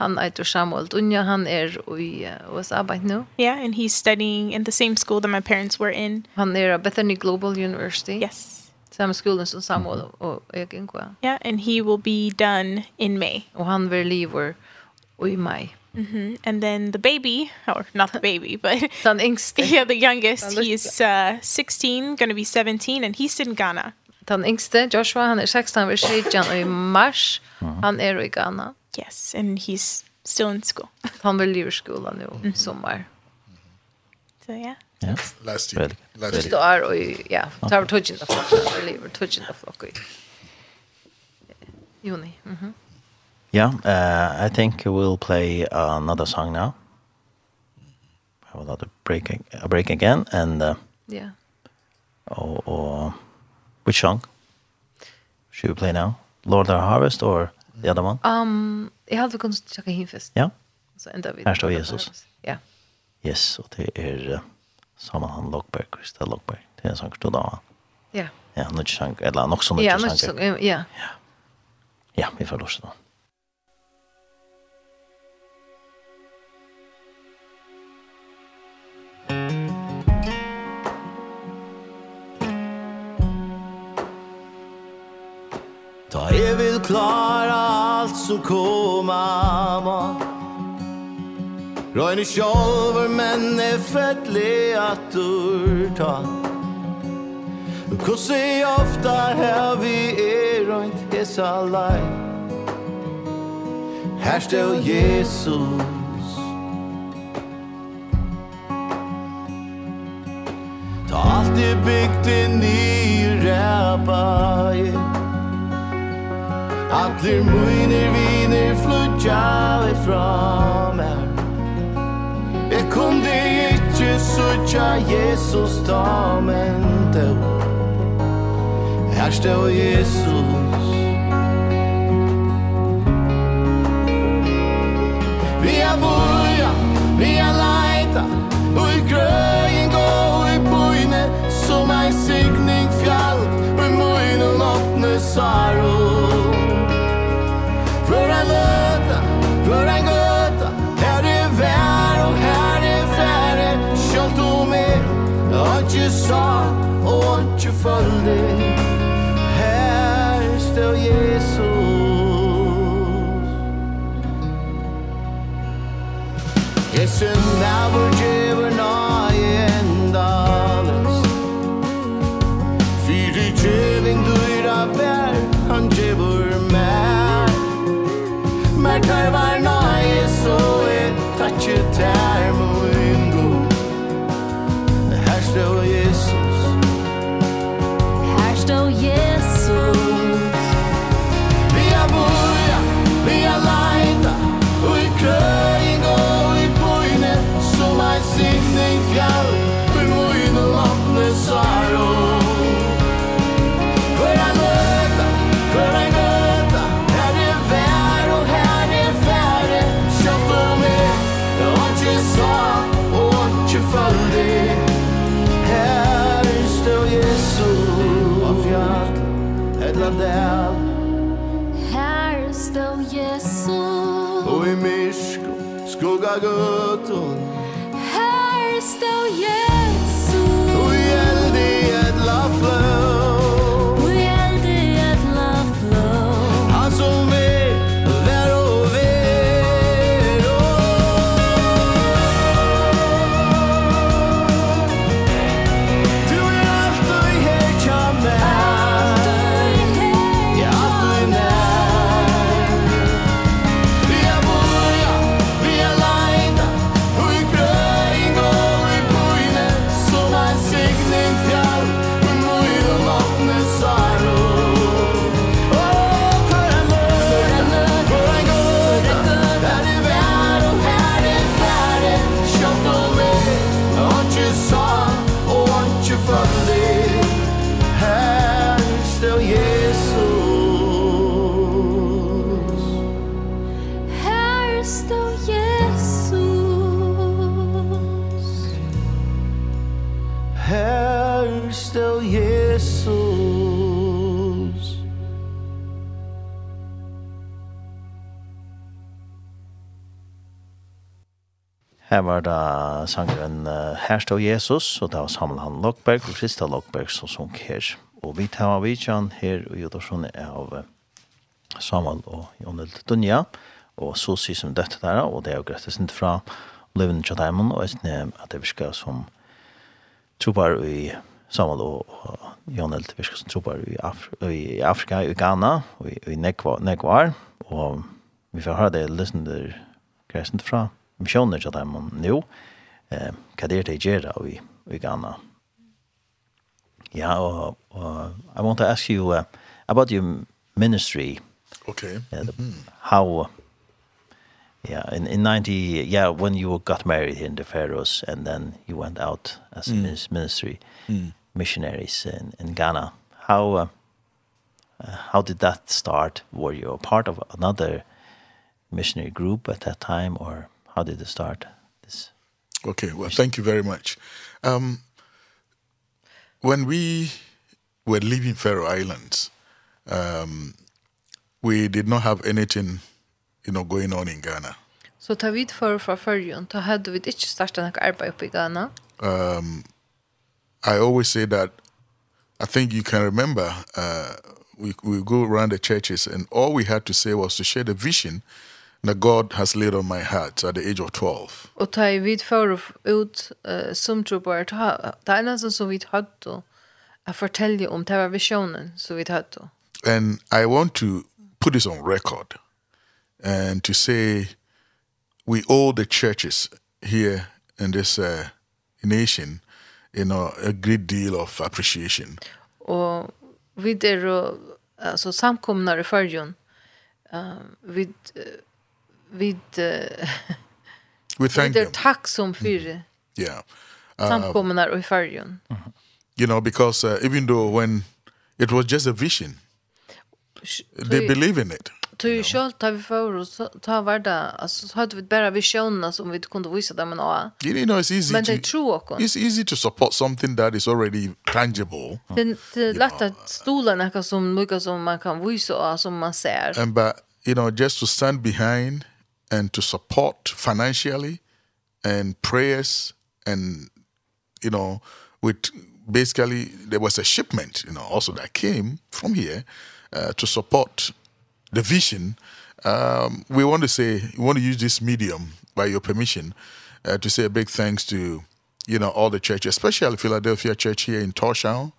han heter Samuel Dunya, han er i USA right now. Yeah, and he's studying in the same school that my parents were in. Han er at Bethany Global University. Yes samma skolan som Samuel och jag gick Ja, yeah, and he will be done in May. Och han vill lever i maj. Mm -hmm. And then the baby, or not the baby, but Son youngest, yeah, the youngest, he's uh, 16, going to be 17, and he's in Ghana. Den yngste, Joshua, han er 16, han er og i mars, han er i Ghana. Yes, and he's still in school. han vill leave skolan nu i sommar. So yeah. Ja. Last year. Last year. Det är och ja, tar touchen av flock. Lever touchen av flock. Juni. Mhm. Yeah, uh, I think we'll play another song now. Have another break a break again and uh, yeah. Or, or which song should we play now? Lord of the Harvest or the other one? Um, jag hade kunnat checka in först. Ja. Så ändrar vi. Här står Jesus. Ja. Yes, och det är uh, Saman han Lockberg, Krista Lockberg. Det er en sang stod da. Ja. Ja, nu sang eller något sånt. Ja, något sang, Ja. Ja. Ja, vi får lust då. Ta jeg vil klara alt som koma må Røyne sjolver, men er fettlig at ta Kussi ofta her vi er røynt hesa lei Her stå Jesus. Ta alt i bygd i ræpa ræpaie Atler muiner viner flutja vi fra meg kunde ikkje sutja Jesus da men då Her stod Jesus. Vi er boja, vi er leita Og i grøyen går i boine Som ei signing fjall Og i munnen åpne saros mangfoldig Herre, står Jesus gutun Her var da sangeren uh, Her står Jesus, og det var sammen han Lokberg og Krista Lokberg som sunk her. Og vi tar av vidtjen her og Jodorsson det av uh, Samuel og Jonel Dunja, og så sier som dette der, og det er jo greit det fra Leven Tjadaimon, og jeg synes at det virker som trobar i Samuel og, og Jonel, virker som trobar i, Af i Afrika, i Ghana, og i, i Nekvar, og vi får høre det løsende greit sint fra Samuel missioner til dem nå, eh, hva det er til å gjøre i, i Ghana. Ja, og, og I want to ask you uh, about your ministry. Okay. Yeah, the, mm -hmm. How, yeah, in, in 90, yeah, when you got married here in the Faroes and then you went out as mm. a ministry, mm. missionaries in, in Ghana. How, uh, how did that start? Were you a part of another missionary group at that time or how did it start? This. Okay, well, thank you very much. Um, when we were leaving Faroe Islands, um, we did not have anything, you know, going on in Ghana. Så ta vit for for för förrjun, ta hade vi inte startat nak arbei uppe i Ghana. Um, I always say that, I think you can remember, uh, we, we go around the churches and all we had to say was to share the vision that God has laid on my heart at the age of 12. Og ta i vid för ut som tror på att det är som så vi hade att fortelle om det var visionen som vi hade. And I want to put this on record and to say we all the churches here in this uh, nation you know a great deal of appreciation. og vi der altså samkomnar i förjun. um, uh, uh, vi we thank them. tack som för. Yeah. Uh, Samkommunar och i färgen. You know because uh, even though when it was just a vision they believe in it. Tu själv ta vi for oss ta varda Altså så hadde vi bara visioner som vi kunde visa dem men ah. You know it's easy. Men det tror också. It's easy to support something that is already tangible. Den lätta stolarna kan som mycket som man kan visa och som man ser. And but you know just to stand behind and to support financially and prayers and you know with basically there was a shipment you know also that came from here uh, to support the vision. Um we want to say we want to use this medium by your permission uh, to say a big thanks to you know all the churches especially Philadelphia church here in Torshavn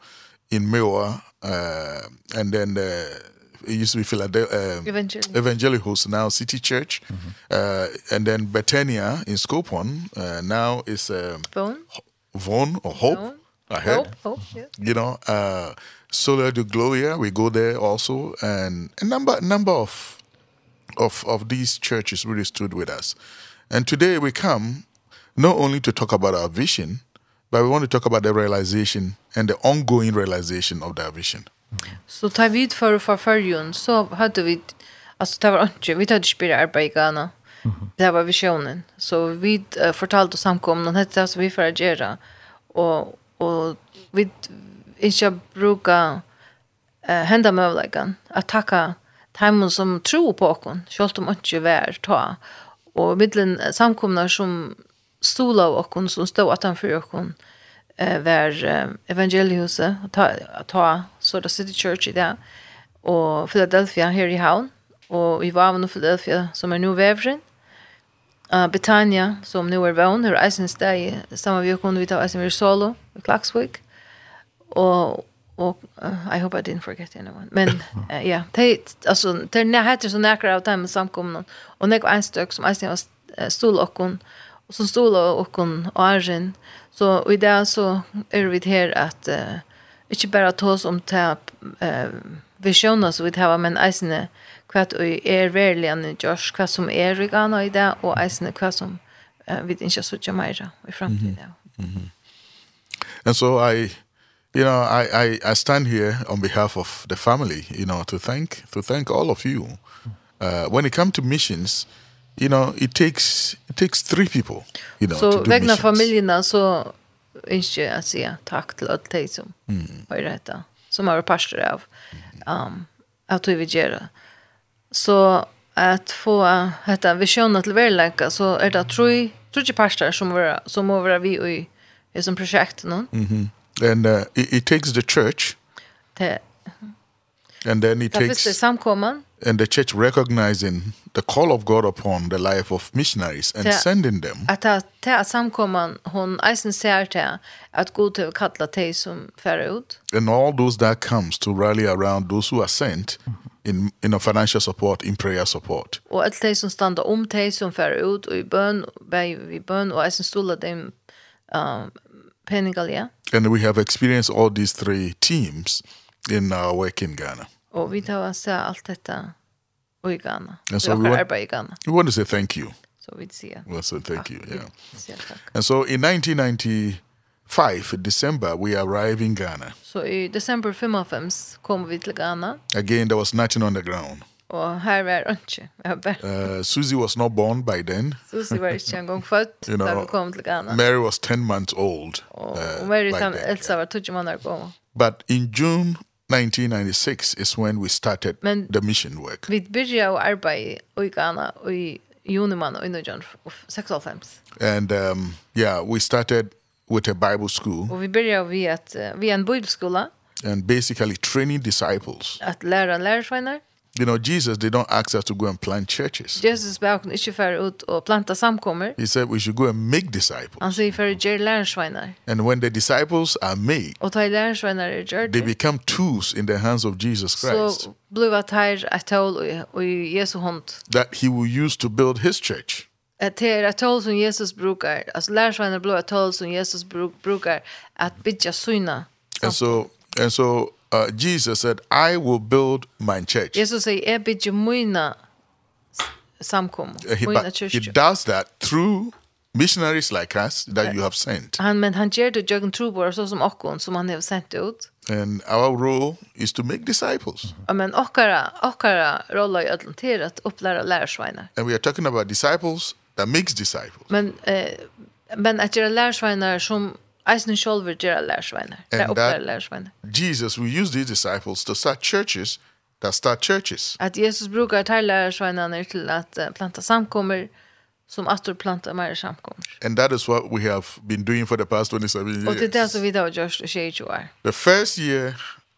in Mewa uh and then the it used to be Philadelphia um, Evangelical. Evangelicals, now City Church, mm -hmm. uh, and then Bethania in Skopon uh, now is um, Vaughn, Von or Hope. Vaughn. ahead. Hope, hope, yeah. You know, uh, Sola de Gloria, we go there also, and a number number of of of these churches really stood with us. And today we come not only to talk about our vision, but we want to talk about the realization and the ongoing realization of that vision. Så tar vi för för förjun så hade vi alltså det var inte vi hade spela arbete i Ghana. Det var visionen. Så vi uh, fortalte oss samkomna det det som vi får göra och och vi inte bruka eh uh, hända möjligheten att tacka timon som tror på oss självt om inte vär ta och mittlen samkomna som stola och oss som stod utanför oss eh var evangelihuset ta ta Soda City Church i det, og Philadelphia her i havn, og i Vavn og Philadelphia, som er nu vevren, uh, Betania, som nu er vevn, her eisen steg, samme vi kunne vite av eisen vi solo, i Klaksvik, og og uh, I hope I didn't forget anyone. Men ja, uh, yeah, det alltså det när heter så nära av dem samkomna och det var en stök som eisen var stol och kon och som stol och kon och argen. Så i det så är vi här att uh, ikke bare ta oss om til uh, visjoner som vi tar, men eisene hva vi er verlig enn i Josh, hva som er i Ghana i det, og eisene hva som uh, vi ikke sitter mer i fremtiden. Mm -hmm. And so I, you know, I, I, I stand here on behalf of the family, you know, to thank, to thank all of you. Uh, when it comes to missions, you know, it takes, it takes three people, you know, so, to do missions. So, vegna så inte å si takk til alle de som mm. har rätt som har vært pastor av um, at vi vil gjøre. Så at få detta vision till verkliga så er det tror tror jag pastor som var, som må være vi i i som prosjekt nå. Mhm. Mm and uh, it, it takes the church. Det. And then it takes. Det är samkomman and the church recognizing the call of God upon the life of missionaries and det, sending them. Att att ta samkomman hon eisen ser ta att gå till kalla te som för ut. And all those that comes to rally around those who are sent in in a financial support in prayer support. Och allt det som stannar om te som för ut och i bön vi bön och eisen stola dem um penningalia. And we have experienced all these three teams in our work in Ghana. Og vi tar oss allt detta og i Ghana. And so we want, i Ghana. we want to say thank you. So we'd see. We well, so thank you. Yeah. And so in 1995 December we arrived in Ghana. So i December 55 kom vi til Ghana. Again there was nothing on the ground. Og her var inte. Uh, Susie was not born by then. Susie var ikke en gång född you know, vi kom til Ghana. Mary was 10 months old. Og uh, Mary kan Elsa var 10 månader gammel. But in June 1996 is when we started Men the mission work. Vi började arbeta i Ghana i juni man och i John And um yeah, we started with a Bible school. Og vi började vi att vi en bibelskola. And basically training disciples. at lära lära You know, Jesus they don't ask us to go and plant churches. Jesus bad inte för ut och planta samkommer. He said we should go and make disciples. Han säger för ger lärjungar. And when the disciples are made. Och tar lärjungar är They become tools in the hands of Jesus Christ. Så blev att här ett tål och Jesu hand. That he will use to build his church att det är ett som Jesus brukar, alltså blev blå ett som Jesus brukar att bygga syna. And so, and so uh, Jesus said, I will build my church. Jesus säger, jag bygger mina samkom, mina. He does that through missionaries like us that you have sent. Han men han ger det jögen trobor så som okkon som han har sent ut. And our role is to make disciples. Amen okkara okkara roll är att hantera att upplära lärsvainar. And we are talking about disciples that makes disciples. Men eh men att göra lärsvainar som Eisen sjolver gjør lærersveiner. Det er opplærer lærersveiner. Jesus will use these disciples to start churches that start churches. At Jesus brukar til lærersveinerne til at planta samkommer som attor planta mer samkommer. And that is what we have been doing for the past 27 years. Og det er det som vi da har gjort i 22 år. The first year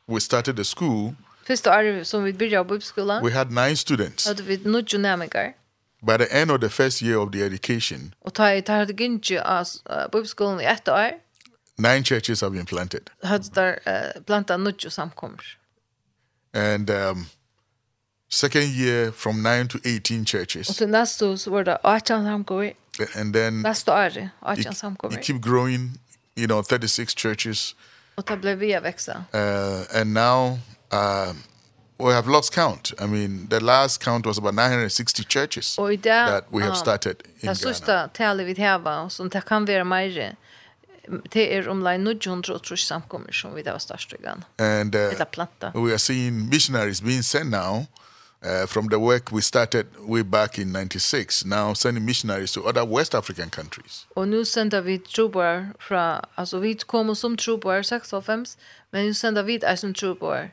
we started the school, Första året som vi började på. We had nine students. Hade vi nio nämningar. By the end of the first year of the education. Och ta i tar det gynge av på skolan i ett år nine churches have been planted. Hödstar uh, planta nutjo samkommer. And um, second year from 9 to 18 churches. Och nästa år så var det 18 samkommer. And then nästa år 18 samkommer. Keep growing, you know, 36 churches. Och det blev vi växa. Uh, and now uh, we have lost count. I mean, the last count was about 960 churches that we have started in Ghana. Det sista talet vi har, som det kan vara mer det er om line 900 samkommer som vi där störst igen. And uh, planta. we are seeing missionaries being sent now uh, from the work we started way back in 96 now sending missionaries to other West African countries. Og nu sender vi trubor fra altså vi kommer som trubor 6 men nu sender vi som trubor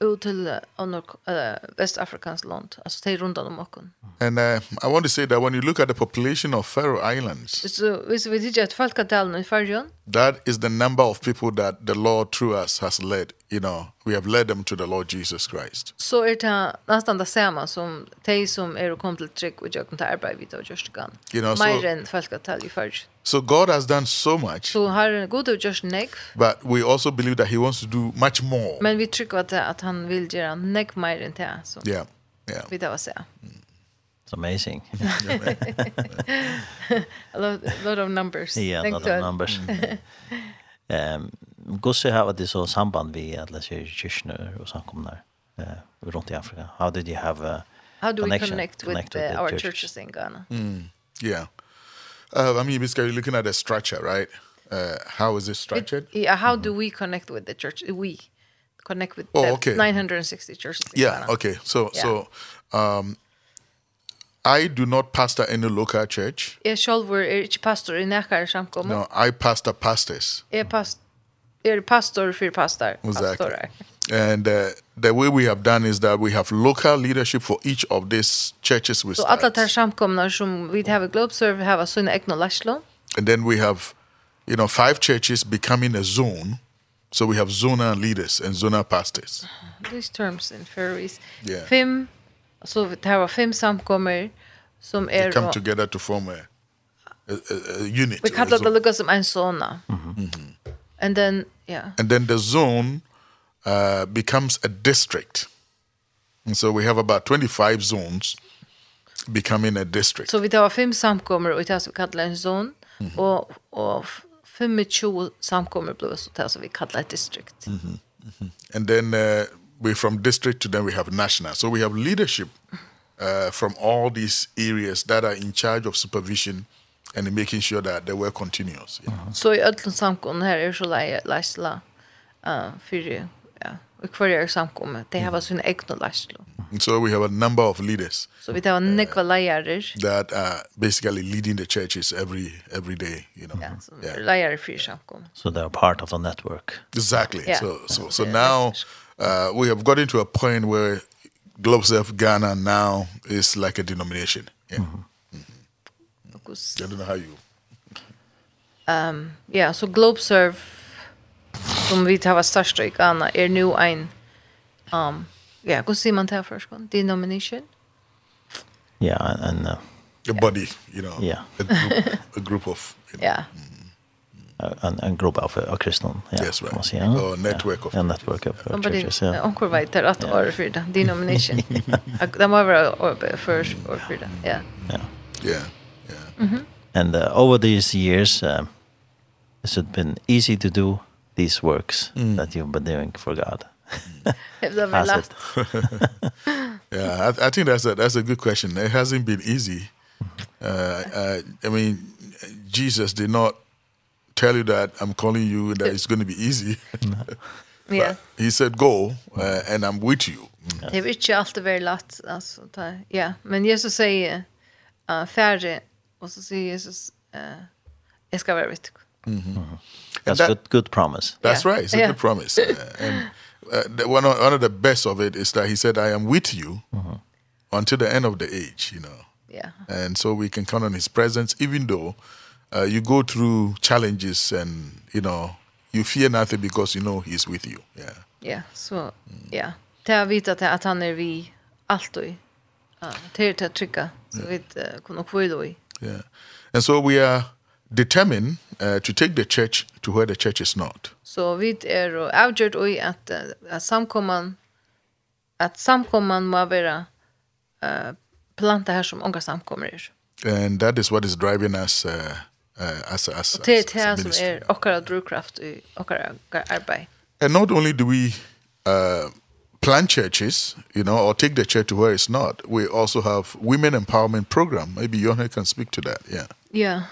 ut til anor uh, West Africans land altså til runt om okken. And uh, I want to say that when you look at the population of Faroe Islands. So is vi did at Falkadalen i Färjön. That is the number of people that the Lord through us has led you know, we have led them to the Lord Jesus Christ. Så it det nästan det samma som de som er och kom til trygg with jag kan by arbete just kan. You know, so, än folk att tell i först. So God has done so much. Så har god och just nek. But we also believe that he wants to do much more. Men vi trick at at han vil göra neck mer än det. Så. Yeah, yeah. Vi da var se. It's amazing. a, lot, a lot of numbers. Yeah, a lot of numbers. um, gosse har det så samband vi alla kyrkor och samkomnar eh uh, runt i Afrika. How did you have a How do we connect with, connect with the, our churches? churches in Ghana? Mm. Yeah. Uh, I mean, basically looking at the structure, right? Uh, how is it structured? It, yeah, how mm. do we connect with the church? We connect with oh, the okay. 960 churches in yeah, Ghana. okay. So, yeah. so um, I do not pastor any local church. Jag själv är pastor i Näkare samkommer. No, I pastor pastors. Yeah, pastor er pastor for pastor. Exactly. Pastorer. And uh, the way we have done is that we have local leadership for each of these churches we so start. Så alla tar samkomna som vi har globe serve har så en egna läslo. And then we have you know five churches becoming a zone. So we have zona leaders and zona pastors. These terms in Faroese. Yeah. Fem så vi tar fem samkommer som är They come together to form a, a, a, a unit. Vi kallar det lukka som en zona. Mm -hmm. And then Yeah. And then the zone uh, becomes a district. And so we have about 25 zones becoming a district. Så so vi tar fem samkommer och det som vi kallar en zon mm -hmm. och, och 25 samkommer blir så det som vi kallar ett district. Mhm. Mm. And then uh, we from district to then we have national. So we have leadership uh, from all these areas that are in charge of supervision and making sure that the work continues. Yeah. Uh. Så i ödlun samkomna här är så läsla uh, för ja, och kvar är samkomna. Det har sin egna läsla. So we have a number of leaders. Så vi har några lärare. That are basically leading the churches every every day, you know. Yeah, so yeah. lärare för. So they're part of the network. Exactly. Yeah. So so so now uh, we have gotten to a point where Globe Ghana now is like a denomination. Yeah. Mm -hmm fokus. Ja, den har ju. Um, ja, så Globeserve som vi tar var största i Ghana är nu en um, ja, hur säger man det här först? Denomination? Ja, yeah, en... Uh, a body, you know. Yeah. A group, a group of... You know, yeah. En, en grupp av, av kristna. Ja, yes, right. Man säger, ja. A network yeah. of... A network of yeah. churches, ja. Yeah. Onkel vet att år för det. Denomination. Det må vara år för år för det. Ja. Ja. Yeah. Mm -hmm. And uh, over these years, um, it has been easy to do these works mm. that you've been doing for God. I've laughed. yeah, I, I think that's a, that's a good question. It hasn't been easy. Uh, I, I mean, Jesus did not tell you that I'm calling you that it's going to be easy. yeah. He said go uh, and I'm with you. Det är ju inte alltid väldigt lätt alltså ta. Ja, men Jesus säger uh, färre Och så säger Jesus, eh, jag ska vara vid That's that, good, good promise. That's yeah. right. It's a yeah. good promise. Uh, and uh, the, one, of, one of the best of it is that he said, I am with you uh -huh. until the end of the age, you know. Yeah. And so we can count on his presence, even though uh, you go through challenges and, you know, you fear nothing because you know he's with you. Yeah. Yeah. So, mm. yeah. Det har vitat att han är vi allt och det är det trycka. Så vi uh, kunde kvilla i Yeah. And so we are determined uh, to take the church to where the church is not. So vi er og avgjort oi at, at samkomman at samkomman må være uh, planta her som unga samkommer er. And that is what is driving us uh, uh, as, as, as, as, as ministry. Det er okkara drivkraft i okkara arbeid. And not only do we uh, plant churches, you know, or take the church to where it's not. We also have women empowerment program. Maybe Yone can speak to that. Yeah. Yeah.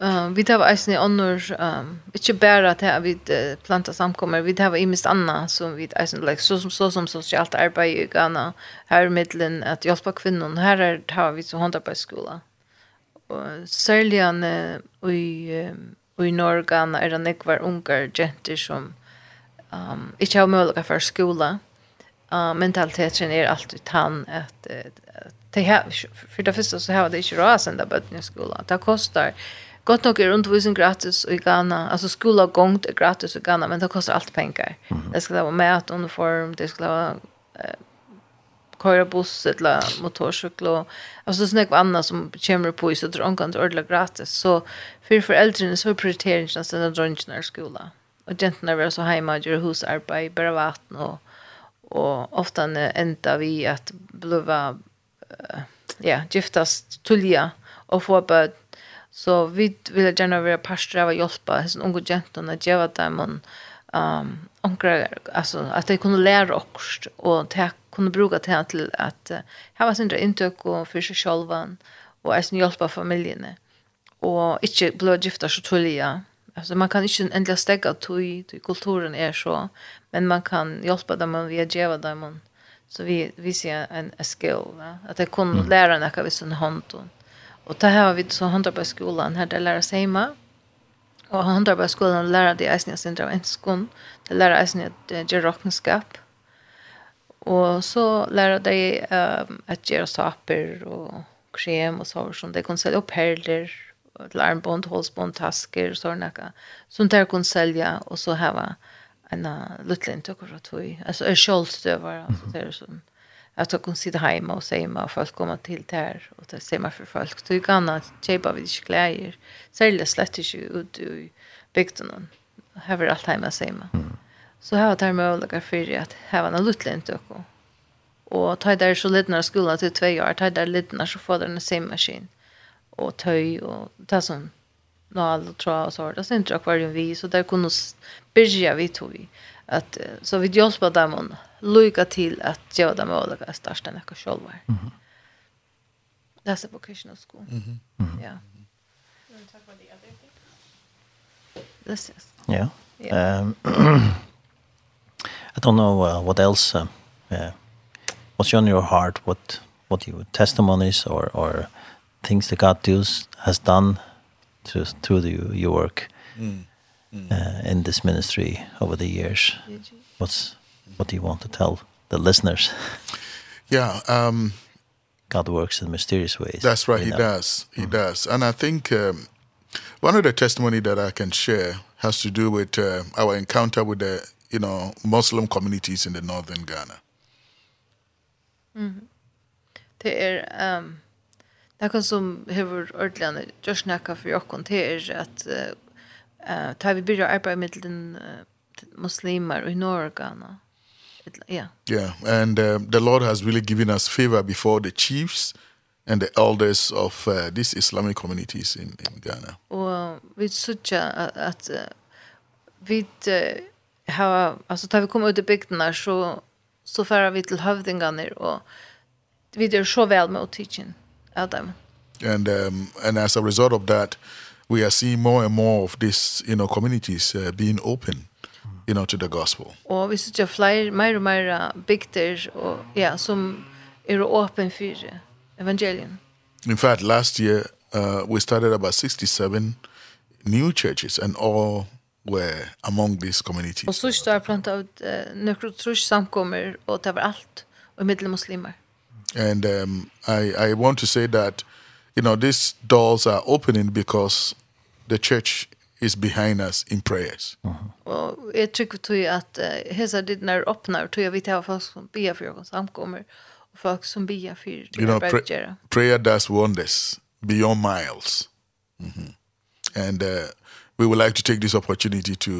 Um, vi tar eisen i annor, um, ikke bare at vi uh, planta samkommer, vi tar i mist anna, som vi eisen, like, så som, så som sosialt arbeid i Ghana, her i middelen, at hjelpa kvinnen, her er, har vi så håndarbeidsskola. Og særlig Och uh, i, uh, i Norge, er det nekvar unger, jenter som um, ikke har mulighet for skola, uh, mentaliteten är alltid utan at att det här, för det första så har det inte råd sen där bötten i skolan. Det kostar gott nog är undervisning gratis i Ghana. Alltså skola gångt är gratis i Ghana men det kostar allt pengar. Mm. Det ska vara mat, uniform, det ska vara eh, köra buss eller motorcykel och alltså såna kvar annat som kommer på så drar kan ordla gratis. Så för föräldrarna så prioriterar inte att sända drar i skolan Och gentorna vill så hemma och göra husarbete, bara vatten och och ofta ända vi att bliva uh, ja, giftast tulja och få bød. Så vi vill gärna vara pastorer och hjälpa hessa unga gentorna att gjøre dem en um, onkra, alltså att de kunde lära oss och ta, kunde bruka det till att uh, här var sina intök och för sig själva och även hjälpa familjerna och inte bli gifta så tulliga alltså man kan inte ändla stäcka till till kulturen är så men man kan hjälpa dem och via geva dem så vi vi ser en a skill va att det kan lära en att vi sån hand och och det här har vi så handlar på skolan här där lära sig hemma och handlar på skolan lära det är sin av en skon det lära är sin att och så lära dig um, att göra saker och krem och så som det kan sälja upp perler til armbånd, hålsbånd, tasker, sånne noe, som där kunne sälja och så hava en liten inntøk for at vi, altså er kjølstøver, altså det er sånn, at jeg kunne sitte hjemme og se meg, og folk kommer til der, og det ser meg for folk. Så jeg kan kjøpe vi ikke klær, særlig slett ikke ut i bygden, og her er alt hjemme og se meg. Så her var det mulighet for at her var en liten inntøk, og Og tar der så litt når skolen til tve år, Ta der litt når så får den en simmaskin och töj och ta sånn nål och tråd och så Och sen tror akvarium vi så där kunde börja vi tog vi. Att, så vi hjälpte dem att lycka till att göra dem olika största näka själva. Mm -hmm. That's a vocational school. Mm -hmm. Mm -hmm. Yeah. Talk? This is. Yeah. yeah. Um, I don't know uh, what else. Uh, uh, what's on your heart? What what your testimonies or or things that God does has done through through the, your work mm. Mm. Uh, in this ministry over the years. What's what do you want to tell the listeners? Yeah, um God works in mysterious ways. That's right, he know. does. He mm does. And I think um one of the testimony that I can share has to do with uh, our encounter with the, you know, Muslim communities in the northern Ghana. Mhm. Mm det är ehm um Det som hever ordlande just snakka för jag kon till att eh tar vi byrja arbeta med den muslimer i Norgana. Yeah. Yeah, and uh, the Lord has really given us favor before the chiefs and the elders of uh, these Islamic communities in in Ghana. Och vi söker att vi har alltså tar vi kommer ut i bygderna så så färar vi till hövdingarna och vi gör så väl med att teaching av dem. And um, and as a result of that, we are seeing more and more of these, you know, communities uh, being open you know to the gospel. Og vi ser flere mer og mer bygder og ja, som er åpen for evangelien. In fact, last year uh, we started about 67 new churches and all were among these communities. Og så står jeg planta ut uh, nøkker trus samkommer, og det var alt, og middel muslimer. And um, I, I want to say that, you know, these doors are opening because the church is behind us in prayers. Och jag tycker tog att hesa dit när öppnar tog jag vet jag folk som ber för oss samkommer och folk som ber för You know, pra prayer does wonders beyond miles. Mm. And uh, we would like to take this opportunity to,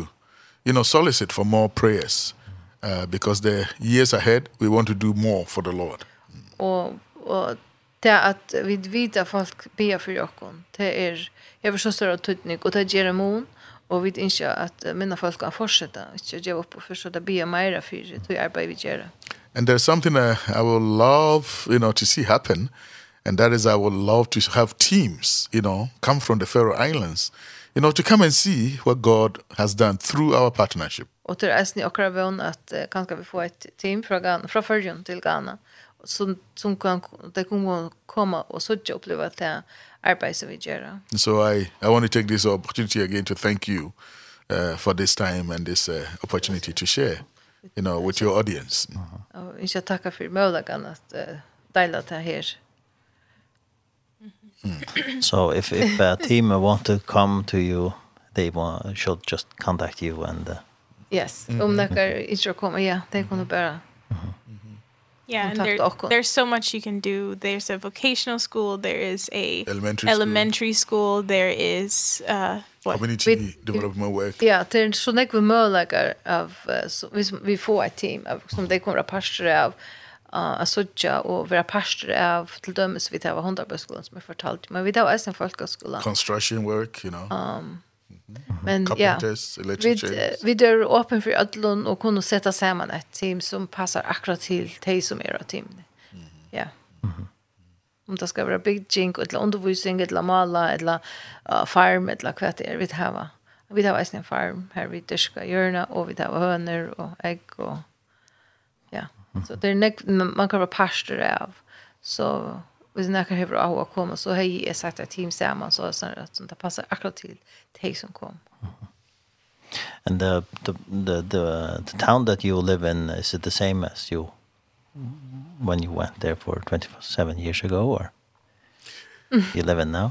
you know, solicit for more prayers uh, because the years ahead we want to do more for the Lord og og det at vi vita folk ber for oss det er jeg vill så større tutning og det ger mån, og vi inte at mina folk kan fortsätta inte ge upp och försöka be mer for det arbetar vi gjør. and there's something I, I would love, you know, to see happen. And that is I would love to have teams, you know, come from the Faroe Islands, you know, to come and see what God has done through our partnership. Og det är ni och vän att kanskje vi får et team fra, Ghana, från Färjön till Ghana som, som kan, det kan komma och så och uppleva att det arbete som vi gör. So I, I want to take this opportunity again to thank you uh, for this time and this uh, opportunity to share, you know, with your audience. Och jag ska tacka för möjligheten att uh, dela det här. So if if a team want to come to you, they want, should just contact you and... Uh, yes, om det -hmm. de kan inte komma, ja, det kan bara... Mm -hmm. Yeah, and there, there's so much you can do. There's a vocational school, there is a elementary, elementary school. school, there is uh what community development work. Yeah, det är så näck vi möjligheter av så vi vi får ett team av som det kommer pastor av uh, asutja och vara pastor av till dömes vi tar 100 skolan som jag fortalt men vi tar även folkhögskolan. Construction work, you know. Um Men ja, vi vi er åpen for ødlån og kunne sette sammen et team som passer akkurat til de som er av teamene. Ja. Om det skal være bygging, eller undervisning, eller mala, eller uh, farm, eller hva det er vi har. Vi har en farm her vi dyrker hjørne, og vi har høner og egg og ja. Så det er nek, man kan være pastor av. Så Och när jag har av att komma så har jag sagt att team samman så att det passar akkurat till dig som kom. And the, the the the the town that you live in is it the same as you when you went there for 27 years ago or you live in now?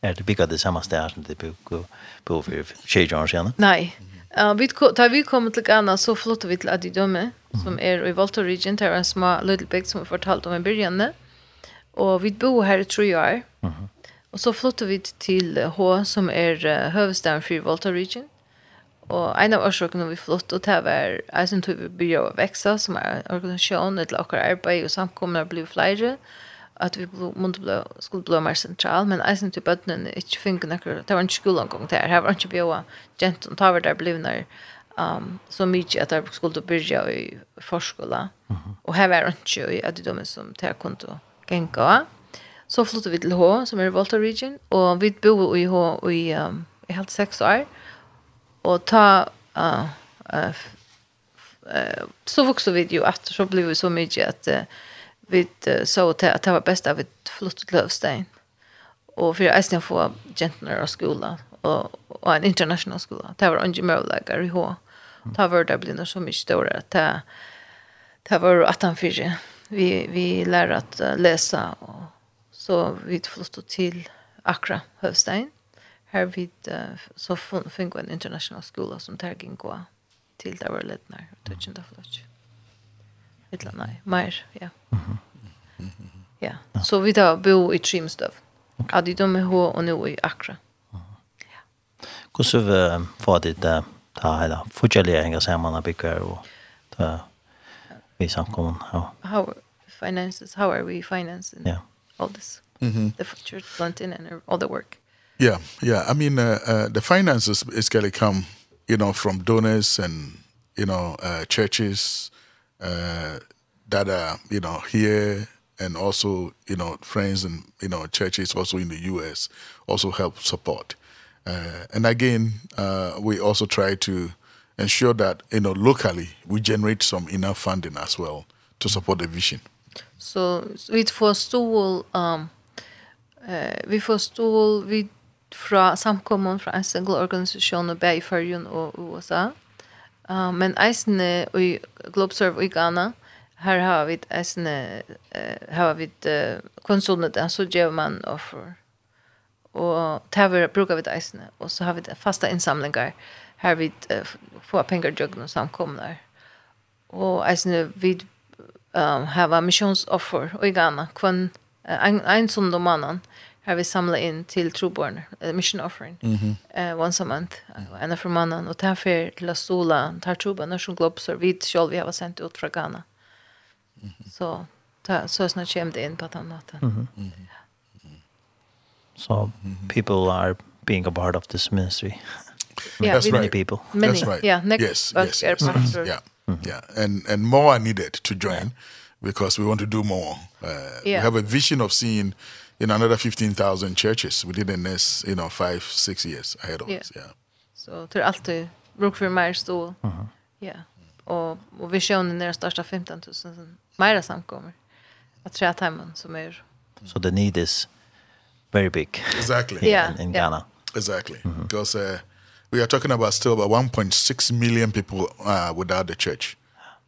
Är det byggt det samma städer som det bor på för 20 år sedan? Nej. Ja, vi tar vi kommer till Ghana så flyttar vi till Adidome som är i Volta region där en små little bit som vi fortalt om i början. Mm Og vi bor her i tre år. Mhm. Och så flyttet vi till H som är uh, huvudstaden for Volta region. Och en av årsakene vi flyttet til var jeg sen tog vi börja växa som er en organisation, ett lakar arbete och samkomna blev flyger att vi måste bli, skulle bli mer central, men jeg syns typ bøttene ikke inte noe. det var inte skolan gång där, här var inte bjöa, gentan var der där når um, så mycket att jeg skulle börja i förskola, mm -hmm. och här var inte i de de som jeg kunne genga. Så flyttet vi til H som är Volta region og vi bodde i H i um, i helt seks år. Og ta uh, uh, uh, så vokste vi jo at så blev vi så mye at uh, vi uh, så at det var best at vi flyttet til Lövstein. Og for jeg jag få gentner av skolen, og, og en international skola. Det var ikke gemövlägar i H. Det var det blev det så mye større. att det, det var at han fyrer vi, vi lär att läsa. Och, så vi flyttade till Accra, Hövstein. Här uh, så fun fick vi en international skola som tar gick gå till där var det när jag tog inte flott. Eller nej, mer, ja. Ja, så vi då bo i Trimstöv. Okay. Adi de är hå och nu i Accra. Hur så var det där? ta hela fortsättliga hänga samman och och ta vi samkommer. Ja. How finances, how are we financing yeah. all this, mm -hmm. the church planting and all the work. Yeah, yeah. I mean, uh, uh, the finances is going to come, you know, from donors and, you know, uh, churches uh, that are, you know, here and also, you know, friends and, you know, churches also in the U.S. also help support. Uh, and again, uh, we also try to ensure that, you know, locally we generate some enough funding as well to support the vision. Så, vi får stol um, eh, vi får stol vi fra samkommun fra en single organisation og bei i Førjen og USA. Uh, men eisene i Globeserve i Ghana, her har vi eisene, uh, har vi uh, konsulnet, så gjør man offer. Og vi brukar vi eisene, og så har vi fasta innsamlingar, her vi uh, får penger jøgn og samkomnar. Og eisene, vi um, hava missionsoffer och i Ghana. Kvann, uh, ein, ein sund om mannen har vi samlat inn til troborn, uh, mission offering, mm -hmm. uh, once a month, uh, ena for mannen, og tar för til å stola, tar troborna som og vi selv vi har sendt ut fra Ghana. Mm -hmm. Så ta, så snart kommer det inn på den måten. Mm -hmm. Mm -hmm. So people are being a part of this ministry. Yeah, many people. Many, That's right. Yeah, next yes, yes, yes, yes. -hmm. Yeah, and and more are needed to join because we want to do more. Uh, yeah. We have a vision of seeing in another 15,000 churches within the next, you know, 5 6 years ahead of yeah. us. Yeah. So to allt det bruk för mer. Mhm. Yeah. Och och visionen är att starta 15,000 mer samkommer. At tre timmen som er. So the need is very big. Exactly. yeah. In, in yeah. Ghana. Exactly. Mm -hmm. Because uh, we are talking about still about 1.6 million people uh, without the church.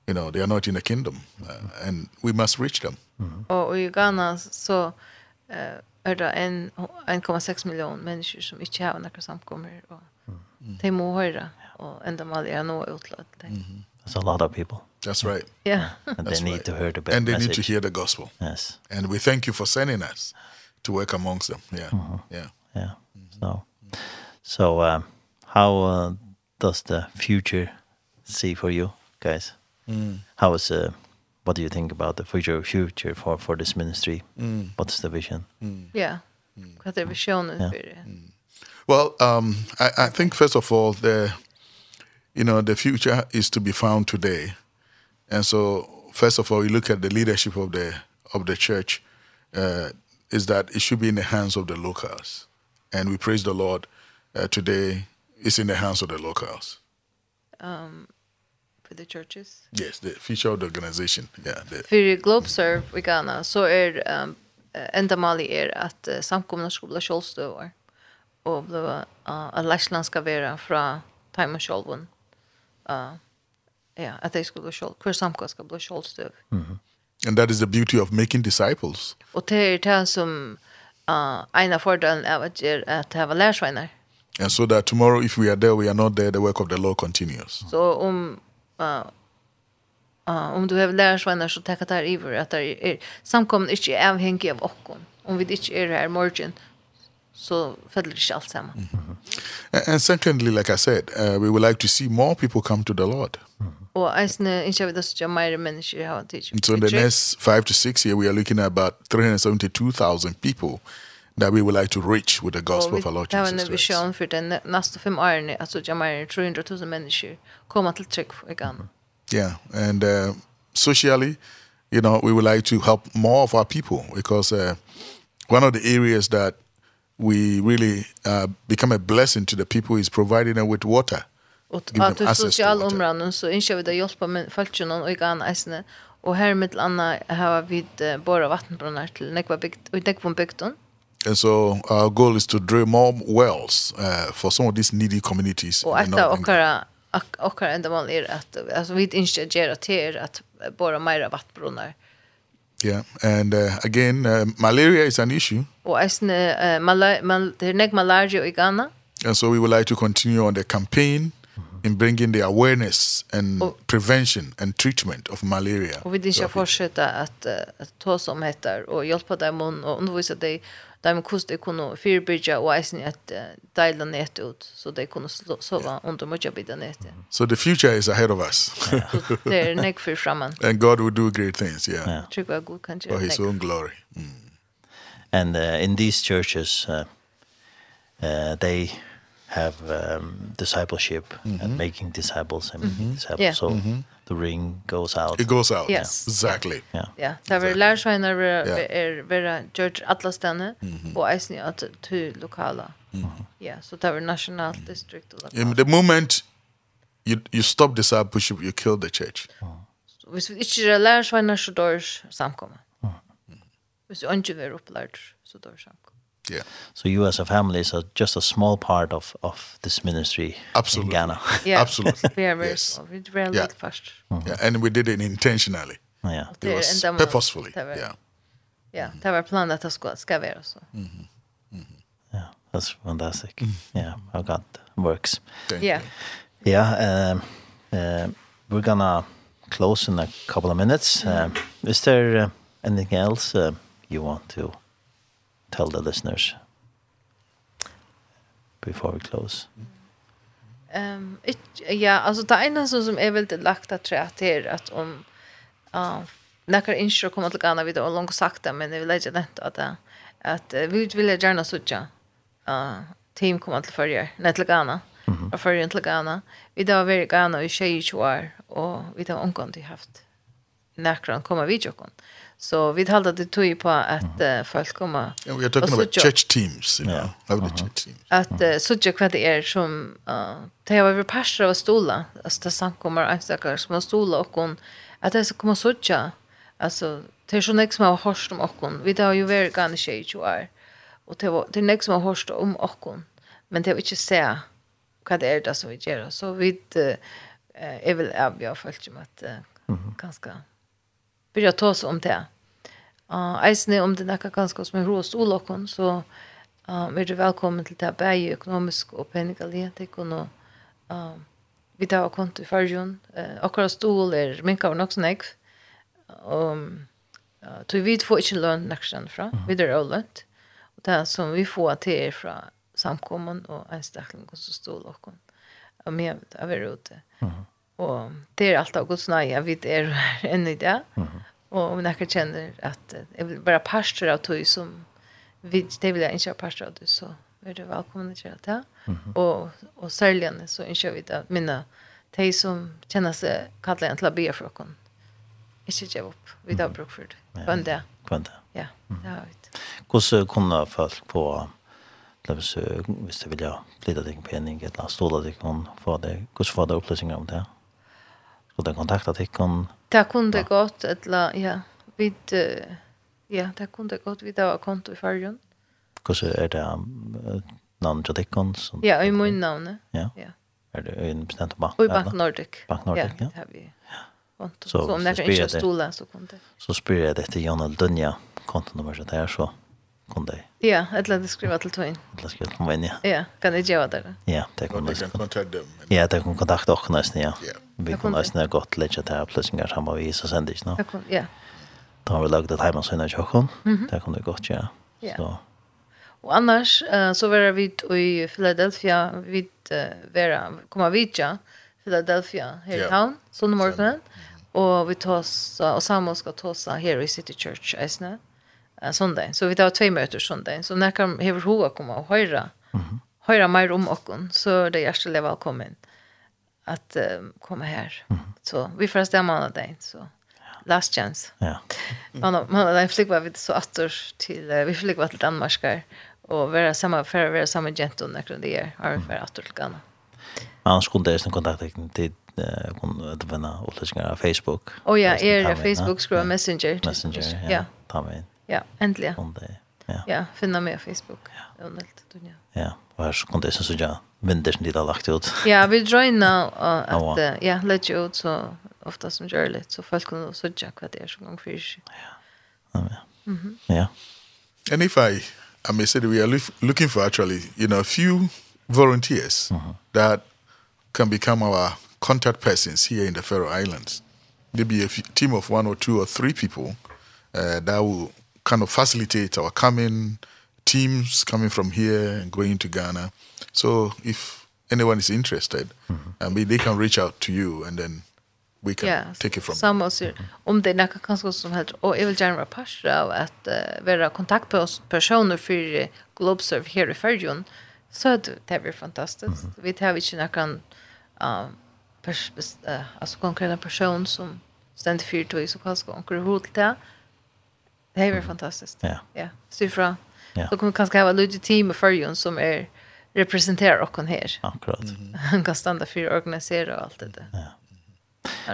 You know, they are not in the kingdom uh, and we must reach them. Mm -hmm. Och i Ghana så uh, är det en 1,6 million människor som inte har några samkommer och mm. de må höra och ända mal är nå utlat. Mm -hmm. That's a lot of people. That's right. Yeah. And That's they need right. to hear the message And they message. need to hear the gospel. Yes. And we thank you for sending us to work amongst them. Yeah. Mm -hmm. Yeah. Yeah. Mm -hmm. So so um how uh, does the future see for you guys? Mm. How is uh, what do you think about the future future for for this ministry? Mm. What's the vision? Mm. Yeah. Mm. What the vision is yeah. for. Mm. Well, um I I think first of all the you know the future is to be found today. And so first of all you look at the leadership of the of the church uh is that it should be in the hands of the locals. And we praise the Lord uh, today It's in the hands of the locals. Um, for the churches? Yes, the future of the organization. Yeah, the... globe Globeserve i Ghana så er um, enda mali er at uh, samkomna ska bli kjølstøver, og bli, uh, at Lärsland skal være fra Time Sjolvun. Uh, ja, at de ska bli själv. Hver samkomna skal bli självstöv. Mm -hmm. And that is the beauty of making disciples. Og det er det som uh, en av fordelen av at det er at det var lärsvänner. And so that tomorrow, if we are there, we are not there, the work of the Lord continues. So om, uh, uh, om du har lärarsvänner så tackar där över att det är samkomna inte är avhängig av oss. Om vi inte är här morgon så faller det allt samman. Mm -hmm. And secondly, like I said, uh, we would like to see more people come to the Lord. Och in inte the att jag mer människor har tid. So in the next five to six year, we are looking at about 372,000 people that we would like to reach with the gospel oh, of our Lord Jesus Christ. Vi har en vision för den nästa fem åren, alltså jag menar 300 000 människor kommer till tryck igen. Yeah, and uh, socially, you know, we would like to help more of our people because uh, one of the areas that we really uh, become a blessing to the people is providing them with water. Och att social områden så inser vi det hjälpa med folken och igen äsne. Och här med andra har vi bara vattenbrunnar till nekva bygd och nekva bygden. And so our goal is to drill more wells uh, for some of these needy communities. Och att åkara åkara ändamål är att alltså vi inte gör till att bara mera vattenbrunnar. Yeah, and uh, again, uh, malaria is an issue. Och även uh, malaria, mal, det är malaria i Ghana. And so we would like to continue on the campaign in bringing the awareness and och, prevention and treatment of malaria. Och vi ska fortsätta att, att ta som heter och hjälpa dem och undervisa dem där man kunde kunna fyrbygga och eisen att uh, dela nät ut så det kunde sova under mycket bit nät. So the future is ahead of us. Det är näck för framan. And God will do great things, yeah. yeah. Tror jag god kan göra. For his own glory. Mm. And uh, in these churches uh, uh, they have um, discipleship mm -hmm. and making disciples and mm -hmm. disciples. Yeah. So mm -hmm the ring goes out. It goes out. Yes. Yeah. Exactly. Yeah. Yeah. Det var lärsvänner är vara George Atlas Atlasstene och Eisen att till lokala. Ja, så det var national district och lokala. In the moment you you stop this up push you kill the church. Så hvis vi ikke er lærsvænner så dør samkommer. Hvis vi ikke er opplært så dør samkommer. Yeah. So you as a family is a, just a small part of of this ministry Absolutely. in Ghana. Yeah. Absolutely. we very yes. small. We were yeah. first. Mm -hmm. Yeah, and we did it intentionally. Yeah. It was purposefully. Var, yeah. Yeah, det var planerat att ska ska vara så. Mhm. Mm mhm. Yeah, that's fantastic. Mm. Yeah, I got works. Thank yeah. You. Yeah, um uh, we're gonna close in a couple of minutes. Um uh, is there uh, anything else uh, you want to tell the listeners before we close? Um, it, ja, alltså det ena som som är väldigt lagt att träda till att om uh, när inser kommer till Ghana vidare och långt sagt det, men det vill jag inte att, att, att vi vill gärna sutja uh, team kommer till förrige, nej till Ghana mm -hmm. och förrige till Ghana. Vi då var i Ghana i 20 år och vi då omgående haft när kommer vi till Ghana. Så vi talade det tog på att uh, folk kommer. Ja, vi talking about church teams, you know. Yeah. How the church teams. Att uh, söka vad det er som uh, det har vi pastor och stola. Alltså det sank kommer enstaka små stola och hon att det ska komma söka. Alltså det är så nästa som har hört om och hon. Vi har ju varit ganska tjej 20 år. Och det var det nästa som har hört om och hon. Men det har inte se vad det är det som vi gör. Så vi uh, är väl avgör folk som att uh, ganska börja ta oss om det. Uh, eisen om det nekka ganske som er hos olokken, så uh, er du velkommen til det bare økonomisk og penningalige, det kan og um, vi tar konto i fargen. Uh, akkurat stol er minka var nok som jeg. Um, uh, så vi får ikke lønn nekken fra, vi er avlønt. Og det som vi får til er fra samkommen og enstakling og så stol og og med å være ute. Mm. Og det er alt av gods nøye, vi er enn i det. Mm. Och om några känner att jag vill bara pastor av tog som vi, det vill jag inte ha pastor av tog så är du välkomna till det. Ja? Mm -hmm. Och, och särligen så inte vi att mina de som känner sig kallar en till att be för oss. Inte ge upp. Vi har bruk för det. Kvända. Kvända. Ja, det har vi. Hvordan kunne folk på Levs hvis det vilja flytta deg pening, eller ståla deg, kon få det kus få det upplysningar om det. Skal den kontakta deg, kon Det kunde ja. gått eller ja, vid ja, det kunde gått vid av konto i fargen. Hvordan er det um, til till dikon som Ja, i min navn. Ja. Ja. Er det en bestemt bank? Og Och Bank Nordic. Bank Nordic, ja. Ja, vi. konto. Så, så om det inte stola så kunde. Så spyr jeg det till Jan Dunja kontonummer som det er, så kunde jag. Ja, eller det skriva till Toin. Eller skriva till Toin, ja. Ja, kan det göra det? Ja, det kommer. Ja, det kommer kontakta också nästan, ja. Ja. Vi kunne nesten godt lette til pløsninger sammen med is og nå. ikke noe. Ja. Da har vi laget et heimannsyn av kjøkken. Det kunne det godt gjøre. Ja. Så. Og annars så var vi i Philadelphia, vi uh, vera, kommer vi Philadelphia her i town. sånn om morgenen. Og vi tås, og ska skal tåsa her i City Church, eisne, uh, sondag. Så vi tar två møter sondag. Så när kan hever hova komma og høyra, mm høyra mer om okon så det er hjertelig velkommen att uh, komma här. Mm. Så vi får stämma alla så last chance. Ja. Man man där flyg var vi så åter till vi flyg var till Danmark och vara samma för vara samma genton när det är har för åter till Ghana. Man annars kunde det sen kontakta till kon det vänner och på Facebook. Oh ja, är Facebook scroll Messenger. Messenger. Ja. Ta mig. Ja, äntligen. Ja. Ja, finna mig på Facebook. Ja. Underligt. Ja. Ja, var så kunde sen så ja vinter som de har lagt ut. Ja, vi drøyna at, ja, ja lett ut så ofta som gjør litt, så folk kan sødja hva det er som gang fyrir. Ja, ja. Yeah. And if I, I may say that we are looking for actually, you know, a few volunteers mm -hmm. that can become our contact persons here in the Faroe Islands. Maybe a few, team of one or two or three people uh, that will kind of facilitate our coming, teams coming from here and going to Ghana. So if anyone is interested, mm -hmm. I mean, they can reach out to you and then we can yeah, take it from Samma oss mm om det är något kanske som helst och jag vill gärna vara pastra av att uh, vara kontakt på personer för Globeserve här i Färjön så det är fantastiskt. Vi tar inte någon uh, pers, uh, alltså konkreta person som ständigt fyrtog så kanske onkel hot det. Det är fantastiskt. Ja. Ja. Så ifrån. Ja. Så kommer kanske ha lite team i Färjön som är representerar okkon här. Akkurat. Han kan standa för att organisera och allt det där. Ja.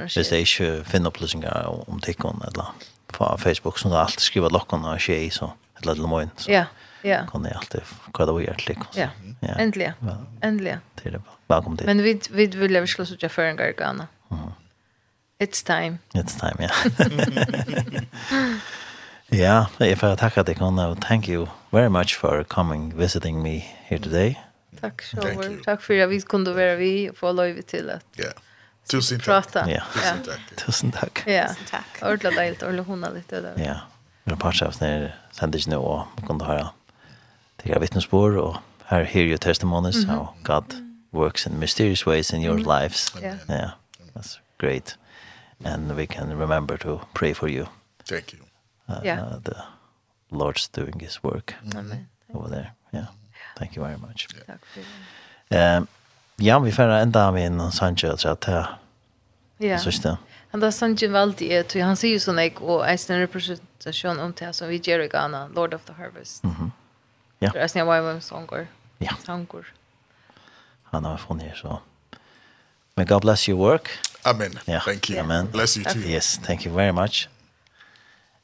Hvis det ikke finner opplysninger om tikkene eller på Facebook, så er alt skrivet lokkene og skje i, så et eller så Ja, ja. Kan jeg alltid hva det var gjort, liksom. Ja, äntligen. Äntligen. Til det. Velkommen til. Men vi, vi vill jeg skulle så för en gang, Anna. It's time. It's time, ja. ja, jeg får takke deg, og thank you very much for coming, visiting me here today. Tack så mycket. Tack för att vi kunde vara vi och få lov till att Ja. Tusen tack. Ja. Tusen tack. Ja. Tack. Ordla dejligt, ordla hona lite där. Ja. Men på chefs när sändes nu och kunde höra till vittnesbord og her hear your testimonies how God works in mysterious ways in your lives. Yeah. Yeah. That's great. And we can remember to pray for you. Thank you. Uh, yeah. The Lord's doing his work. Amen. Over there. Yeah. Thank you very much. Tack för det. Eh, ja, vi får enda med en Sancho så att ja. Ja. Så just det. Han då Sancho valde är till han ser ju sån ek och Eisen representation om det som vi ger i Ghana, Lord of the Harvest. Mhm. ja. Det är snä vad sånger. Ja. Sånger. Han har från här så. May God bless your work. Amen. Yeah. Thank you. Amen. Bless you too. Yes, thank you very much.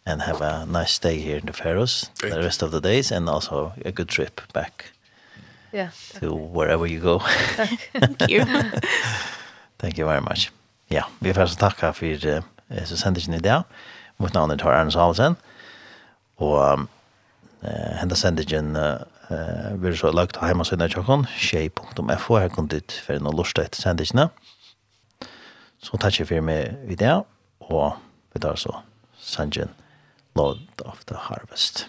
And have a nice day here in the Faroes, the rest of the days, and also a good trip back yeah, to wherever you go. Thank you. Thank you very much. Ja, vi får så takka for uh, så sendingen ni dag. Mot navnet har Ernst Halsen. Og um, uh, henda sendingen uh, uh, blir så lagt av hjemmesiden av tjokken, tjej.fo, her kom dit for noen lort etter sendingene. Så takk for meg i det, og vi tar så sendingen Lord of the Harvest.